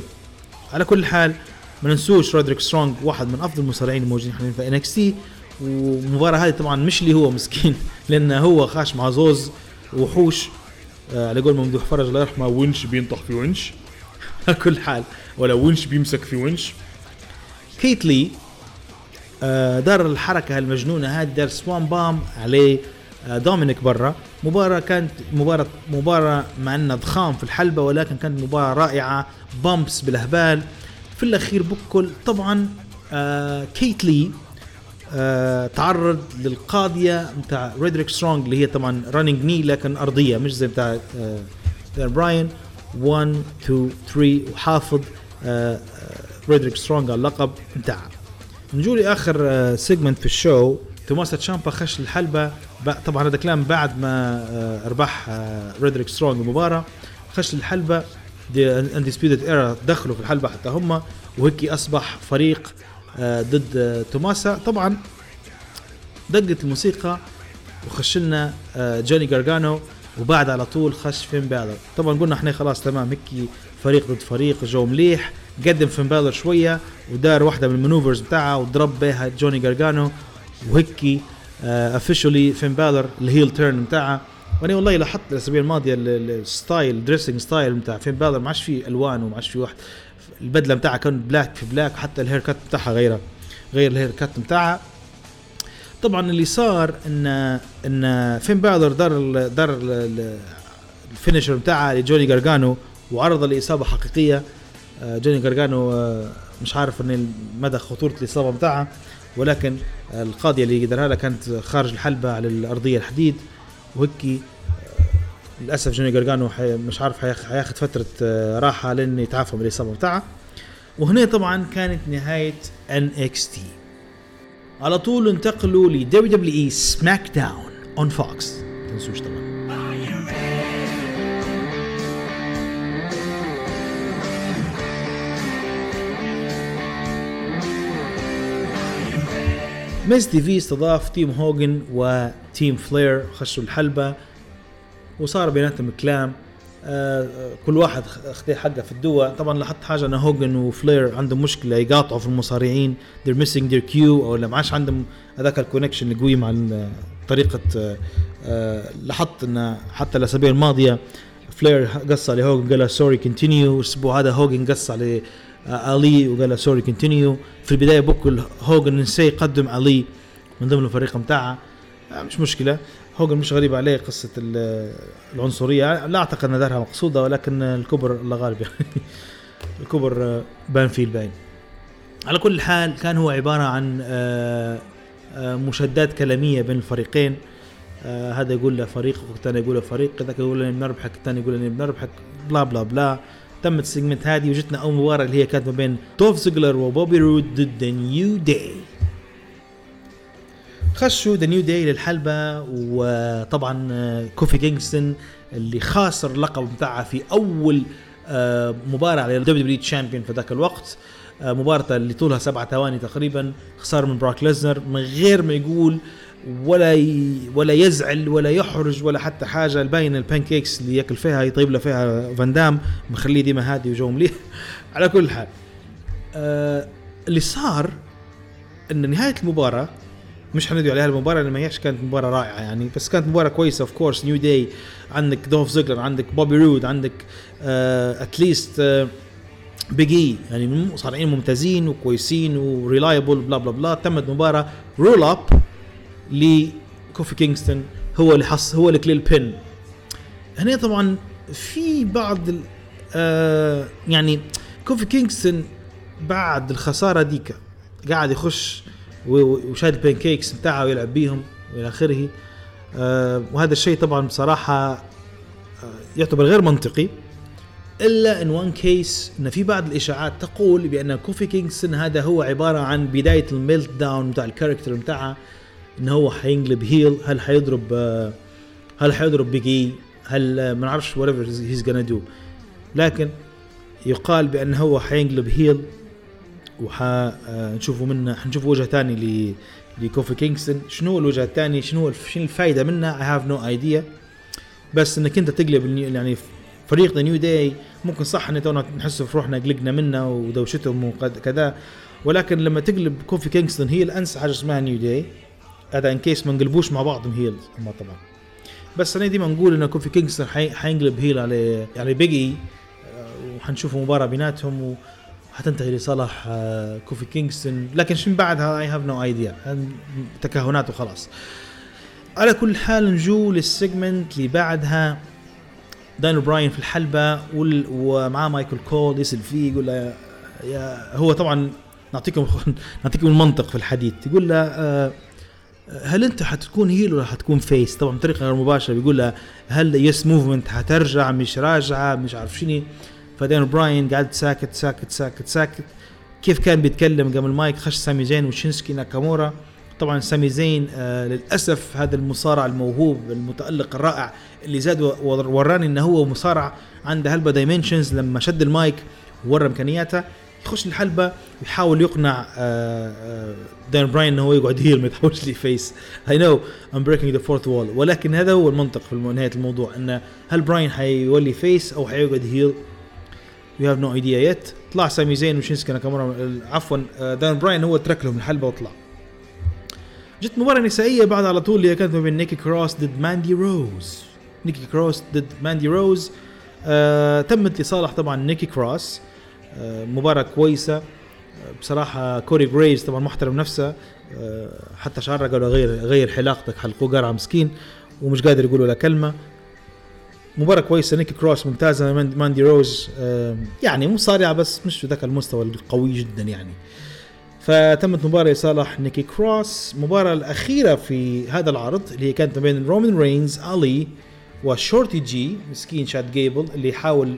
على كل حال ما ننسوش رودريك سترونج واحد من أفضل المصارعين الموجودين حاليا في NXT والمباراة هذه طبعا مش اللي هو مسكين لأنه هو خاش مع زوز وحوش. آه على قول ممدوح فرج الله يرحمه ونش بينطح في ونش على كل حال. ولا ونش بيمسك في ونش. كيث لي آه، دار الحركة المجنونة هذه دار swanton bomb عليه آه، دومينيك برا. مباراة كانت مباراة مباراة مع انها ضخام في الحلبة ولكن كانت مباراة رائعة. bumps بالهبال في الأخير بكل طبعا آه كيث لي تعرض للقاضية بتاع رودريك سترونج اللي هي طبعا running knee لكن أرضية مش زي بتاع براين. 1 2 3 وحافظ آه آه سترونج على اللقب. بتاعه نجوا لآخر segment في ال show. توماس تشامبا خش الحلبة. بع- طبعا هذا كلام بعد ما آه، آه، رودريك سترونج المباراة. خش الحلبة. The Undisputed Era دخلوا في الحلبة حتى هم. وهيك أصبح فريق آه، ضد آه، توماسا. طبعا دقت الموسيقى. وخش لنا آه، جوني جارجانو وبعد على طول خش فين بالر. طبعا قلنا إحنا خلاص تمام هيك فريق ضد فريق جو مليح قدم فين بالر شوية ودار واحدة من ال maneuvers بتاعها وضرب بها جوني جارجانو وهيك officially فين بالر ال heel turn بتاعها وأنا والله لاحظت الأسابيع الماضية ال- ال- ال style dressing style بتاع فين بالر ما عادش فيه ألوان وما عادش فيه واحد. البدلة بتاعها كان black في black حتى ال haircut بتاعها غيرها غير ال haircut بتاعها طبعا اللي صار ان إن فين بالر دار دار ال- ال- ال finisher بتاعها لجوني جارجانو وعرض لإصابة حقيقية. آه، جوني جارجانو آه، مش عارف ان مدى خطورة الإصابة بتاعها ولكن القاضية اللي دارها لها كانت خارج الحلبة على الأرضية الحديد. وهيك آه، للأسف جوني جارجانو مش عارف حياخ- حياخد فترة راحة لأن يتعافى من الإصابة بتاعها وهنا طبعا كانت نهاية NXT على طول انتقلوا ل دبليو إي سماك داون اون فوكس تنسوش طبعا. Miz TV استضاف تيم هوجن و team فلير خشوا الحلبة وصار بيناتهم كلام. كل واحد اخذ حقه في الدوة. طبعا لاحظت حاجة أن هوجن وفلير عندهم مشكلة يقاطعوا في المصارعين they're missing their cue أو ما عادش عندهم هذاك ال connection القوي مع طريقة آه آه لاحظت أن حتى الأسابيع الماضية فلير قص على هوجن قال sorry continue الأسبوع هذا هوجن قص على آه علي وقال له sorry continue في البداية بكل هوجن نسي يقدم علي من ضمن الفريق بتاعه آه مش مشكلة. هوجن مش غريب عليه قصة ال- العنصرية. لا أعتقد إن دارها مقصودة ولكن الكبر الله غالب يعني. الكبر بان فيه الباين. على كل حال كان هو عبارة عن آه، آه، مشادات كلامية بين الفريقين. آه، هذا يقول له فريق والثاني يقول له فريق ذاك يقول له بنربحك الثاني يقول له بنربحك blah blah blah. تمت ال segment هذه وجتنا أول مباراة اللي هي كانت ما بين دولف زيجلر وبوبي رود ضد New Day. خشوا The New Day للحلبة وطبعا آه، كوفي كينغستون اللي خاسر اللقب بتاعه في أول آه، مباراة على ال WW champion في ذاك الوقت. آه، مباراة اللي طولها سبعة ثواني تقريبا خسارة من بروك ليسنر من غير ما يقول ولا ي... ولا يزعل ولا يحرج ولا حتى حاجة. الباين ال pancakes اللي ياكل فيها يطيب له فيها فان دام مخليه ديما هادي وجو مليح على كل حال آه اللي صار إن نهاية المباراة مش حندوي عليها المباراة لأن ما هيش كانت مباراة رائعة يعني. بس كانت مباراة كويسة of course نيو داي عندك دوف زيجلر عندك بوبي رود عندك at least آه بيجي يعني مصارعين ممتازين وكويسين و reliable بلا بلا بلا تمت مباراة roll up لكوفي كينغستون هو اللي حص هو اللي كلي ال pin هنا طبعا في بعض آه يعني كوفي كينغستون بعد الخسارة ديك قاعد يخش وشاد ال pancakes بتاعه ويلعب بيهم وإلى آخره. آه وهذا الشيء طبعا بصراحة آه يعتبر غير منطقي إلا in one case إن في بعض الإشاعات تقول بأن كوفي كينغستون هذا هو عبارة عن بداية ال meltdown بتاع ال character بتاعه إن هو حينقلب heel هل حيضرب آه، هل حيضرب بيجي هل آه، ما نعرفش whatever he's gonna do لكن يقال بأن هو حينقلب heel وحنشوفوا منه حنشوف وجه ثاني لكوفي كينغستون. شنو الوجه الثاني شنو شنو الفائده منه؟ I have no idea بس إنك أنت تقلب يعني فريق the نيو داي ممكن صح ان تونا نحس في روحنا قلقنا منه ودوشتهم وكذا ولكن لما تقلب كوفي كينغستون هيا انسى حاجة اسمها نيو داي هذا in case ما نقلبوش مع بعضهم heel هم طبعا. بس أنا ديما نقول ان كوفي كينغستون حي- حينقلب heel على على بيجي وحنشوف مباراة بيناتهم وحتنتهي لصالح آه، كوفي كينغستون. لكن من بعدها؟ I have no idea تكهنات وخلاص. على كل حال نجو لل segment اللي بعدها. دان براين في الحلبة وال- ومعاه مايكل كول يسأل فيه يقول له يا هو طبعا نعطيكم نعطيكم المنطق في الحديث. يقول له آه، هل أنت حتكون heel ولا حتكون face طبعا بطريقة غير مباشرة. بيقول له هل Yes Movement حترجع؟ مش راجعة؟ مش عارف شنو؟ فدان براين قاعد ساكت ساكت ساكت ساكت. كيف كان بيتكلم قبل المايك خش سامي زين وشينسكي ناكامورا. طبعا سامي زين آه للأسف هذا المصارع الموهوب المتألق الرائع اللي زاد وراني إنه هو مصارع عنده هلبة dimensions لما شد المايك وورى امكانياته يخش الحلبة ويحاول يقنع آه، آه، دان براين إنه هو يقعد heel ما يتحولش لي face I know I'm breaking the fourth wall ولكن هذا هو المنطق في نهاية الموضوع إنه هل براين حيولي face أو حيقعد heel we have no idea yet طلع سامي زين وشينسكي ناكامورا عفوا آه، دان براين هو ترك لهم الحلبة وطلع. جت مباراة نسائية بعد على طول اللي كانت ما بين نيكي كروس ضد ماندي روز. نيكي كروس ضد ماندي روز. آه تمت لصالح طبعا نيكي كروس. آه مباراة كويسة. آه بصراحة كوري جريز طبعا محترم نفسه. آه حتى شعره قالوا غير غير حلاقتك حلقوه قرعة مسكين. ومش قادر يقول ولا كلمة. مباراة كويسة نيكي كروس ممتازة ماند- ماندي روز. يعني مصارعة بس مش ذاك المستوى القوي جدا يعني. فتمت مباراة لصالح نيكي كروس. المباراة الأخيرة في هذا العرض اللي هي كانت بين رومان رينز علي وشورتي جي مسكين شاد جيبل اللي يحاول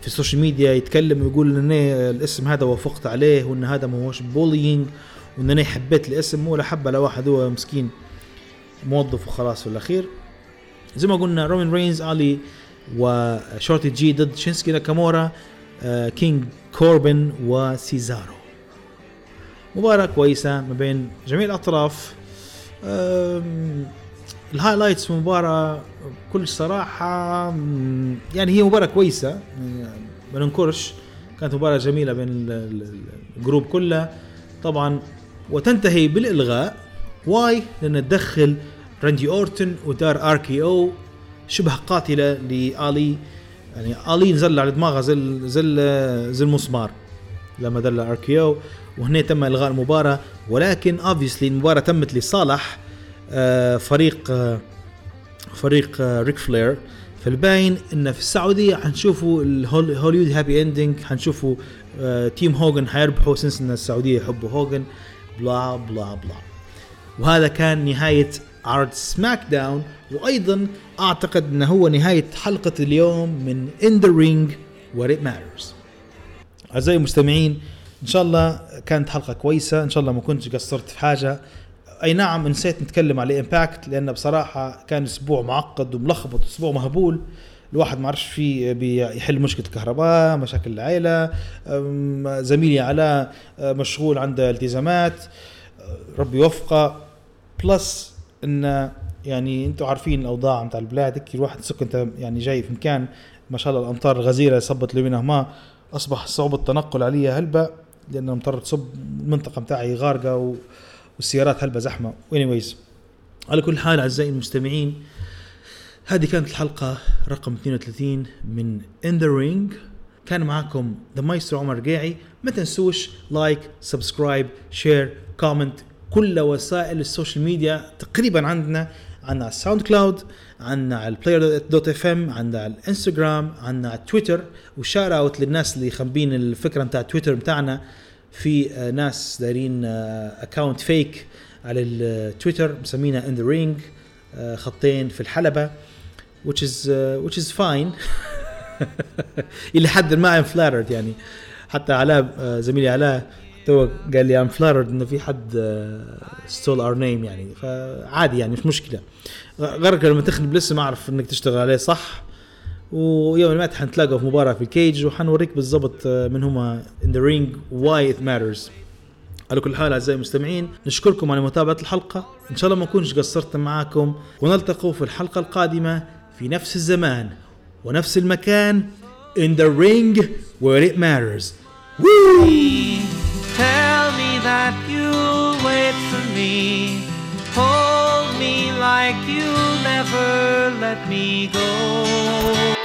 في ال social media يتكلم ويقول إن أنا الاسم هذا وافقت عليه وإن هذا ما هوش bullying وإن أنا حبيت الاسم ولا حبه لواحد هو مسكين موظف وخلاص في الأخير. زي ما قلنا رومان رينز علي وشورتي جي ضد شينسكي ناكامورا آه، كينج كوربن وسيزارو مباراة كويسة ما بين جميع الأطراف. ال highlights في المباراة بكل صراحة يعني هي مباراة كويسة. يعني ما ننكرش كانت مباراة جميلة بين ال- ال- ال group كله. طبعا وتنتهي بالإلغاء. Why? لأن تدخل راندي أورتن ودار RKO شبه قاتلة لآلي. يعني آلي نزل على دماغه زي زي زي المسمار لما دار له RKO وهنا تم إلغاء المباراة ولكن obviously المباراة تمت لصالح آه، فريق آه، فريق آه، ريك فلير فالباين إن في السعودية حنشوفوا هوليوود happy ending حنشوفوا آه، team هوجن حيربحوا since إن السعودية يحبوا هوجن بلا بلا بلا. وهذا كان نهاية عرض سماك داون وأيضا أعتقد إنه هو نهاية حلقة اليوم من In the Ring what it matters أعزائي المستمعين إن شاء الله كانت حلقة كويسة إن شاء الله ما كنتش قصرت في حاجة. أي نعم نسيت نتكلم على امباكت لأن بصراحة كان أسبوع معقد وملخبط أسبوع مهبول. الواحد ما عرفش فيه بيحل مشكلة الكهرباء مشاكل العائله زميلي علاء مشغول عنده التزامات ربي يوفقه plus إن يعني أنتم عارفين الأوضاع نتاع البلاد هيك الواحد سك انت يعني جاي في مكان ما شاء الله الأمطار الغزيره صبت منها ما أصبح صعوبة التنقل علي هلبة لأن مضطر تصب المنطقة متاعي غارقة. والسيارات هلبة زحمة. Anyways على كل حال أعزائي المستمعين هذه كانت الحلقة رقم 32 من In The Ring. كان معاكم The Maestro عمر قيعي ما تنسوش like subscribe share comment كل وسائل ال social media تقريبا عندنا عندنا على ال SoundCloud عندنا على ال Player dot FM عندنا على الانستغرام عندنا على تويتر و shout out للناس اللي خنبين الفكرة بتاع تويتر بتاعنا في آه، ناس دايرين account fake على التويتر مسمينا In The Ring خطين في الحلبة which is uh, which is fine. إلى حد ما I'm flattered يعني. حتى علاء آه، زميلي علاء تو قال لي I'm flattered إنه في حد stole our name يعني. فعادي يعني مش مشكلة. غيرك لما تخدم لسه أعرف إنك تشتغل عليه صح. ويوم ما حنتلاقوا في مباراة في الكيج وحنوريك بالضبط آه، من هما in the ring why it matters. على كل حال أعزائي المستمعين نشكركم على متابعة الحلقة. إن شاء الله ما أكونش قصرت معاكم ونلتقوا في الحلقة القادمة في نفس الزمان ونفس المكان in the ring where it matters. Me that you'll wait for me. Hold me like you'll never let me go.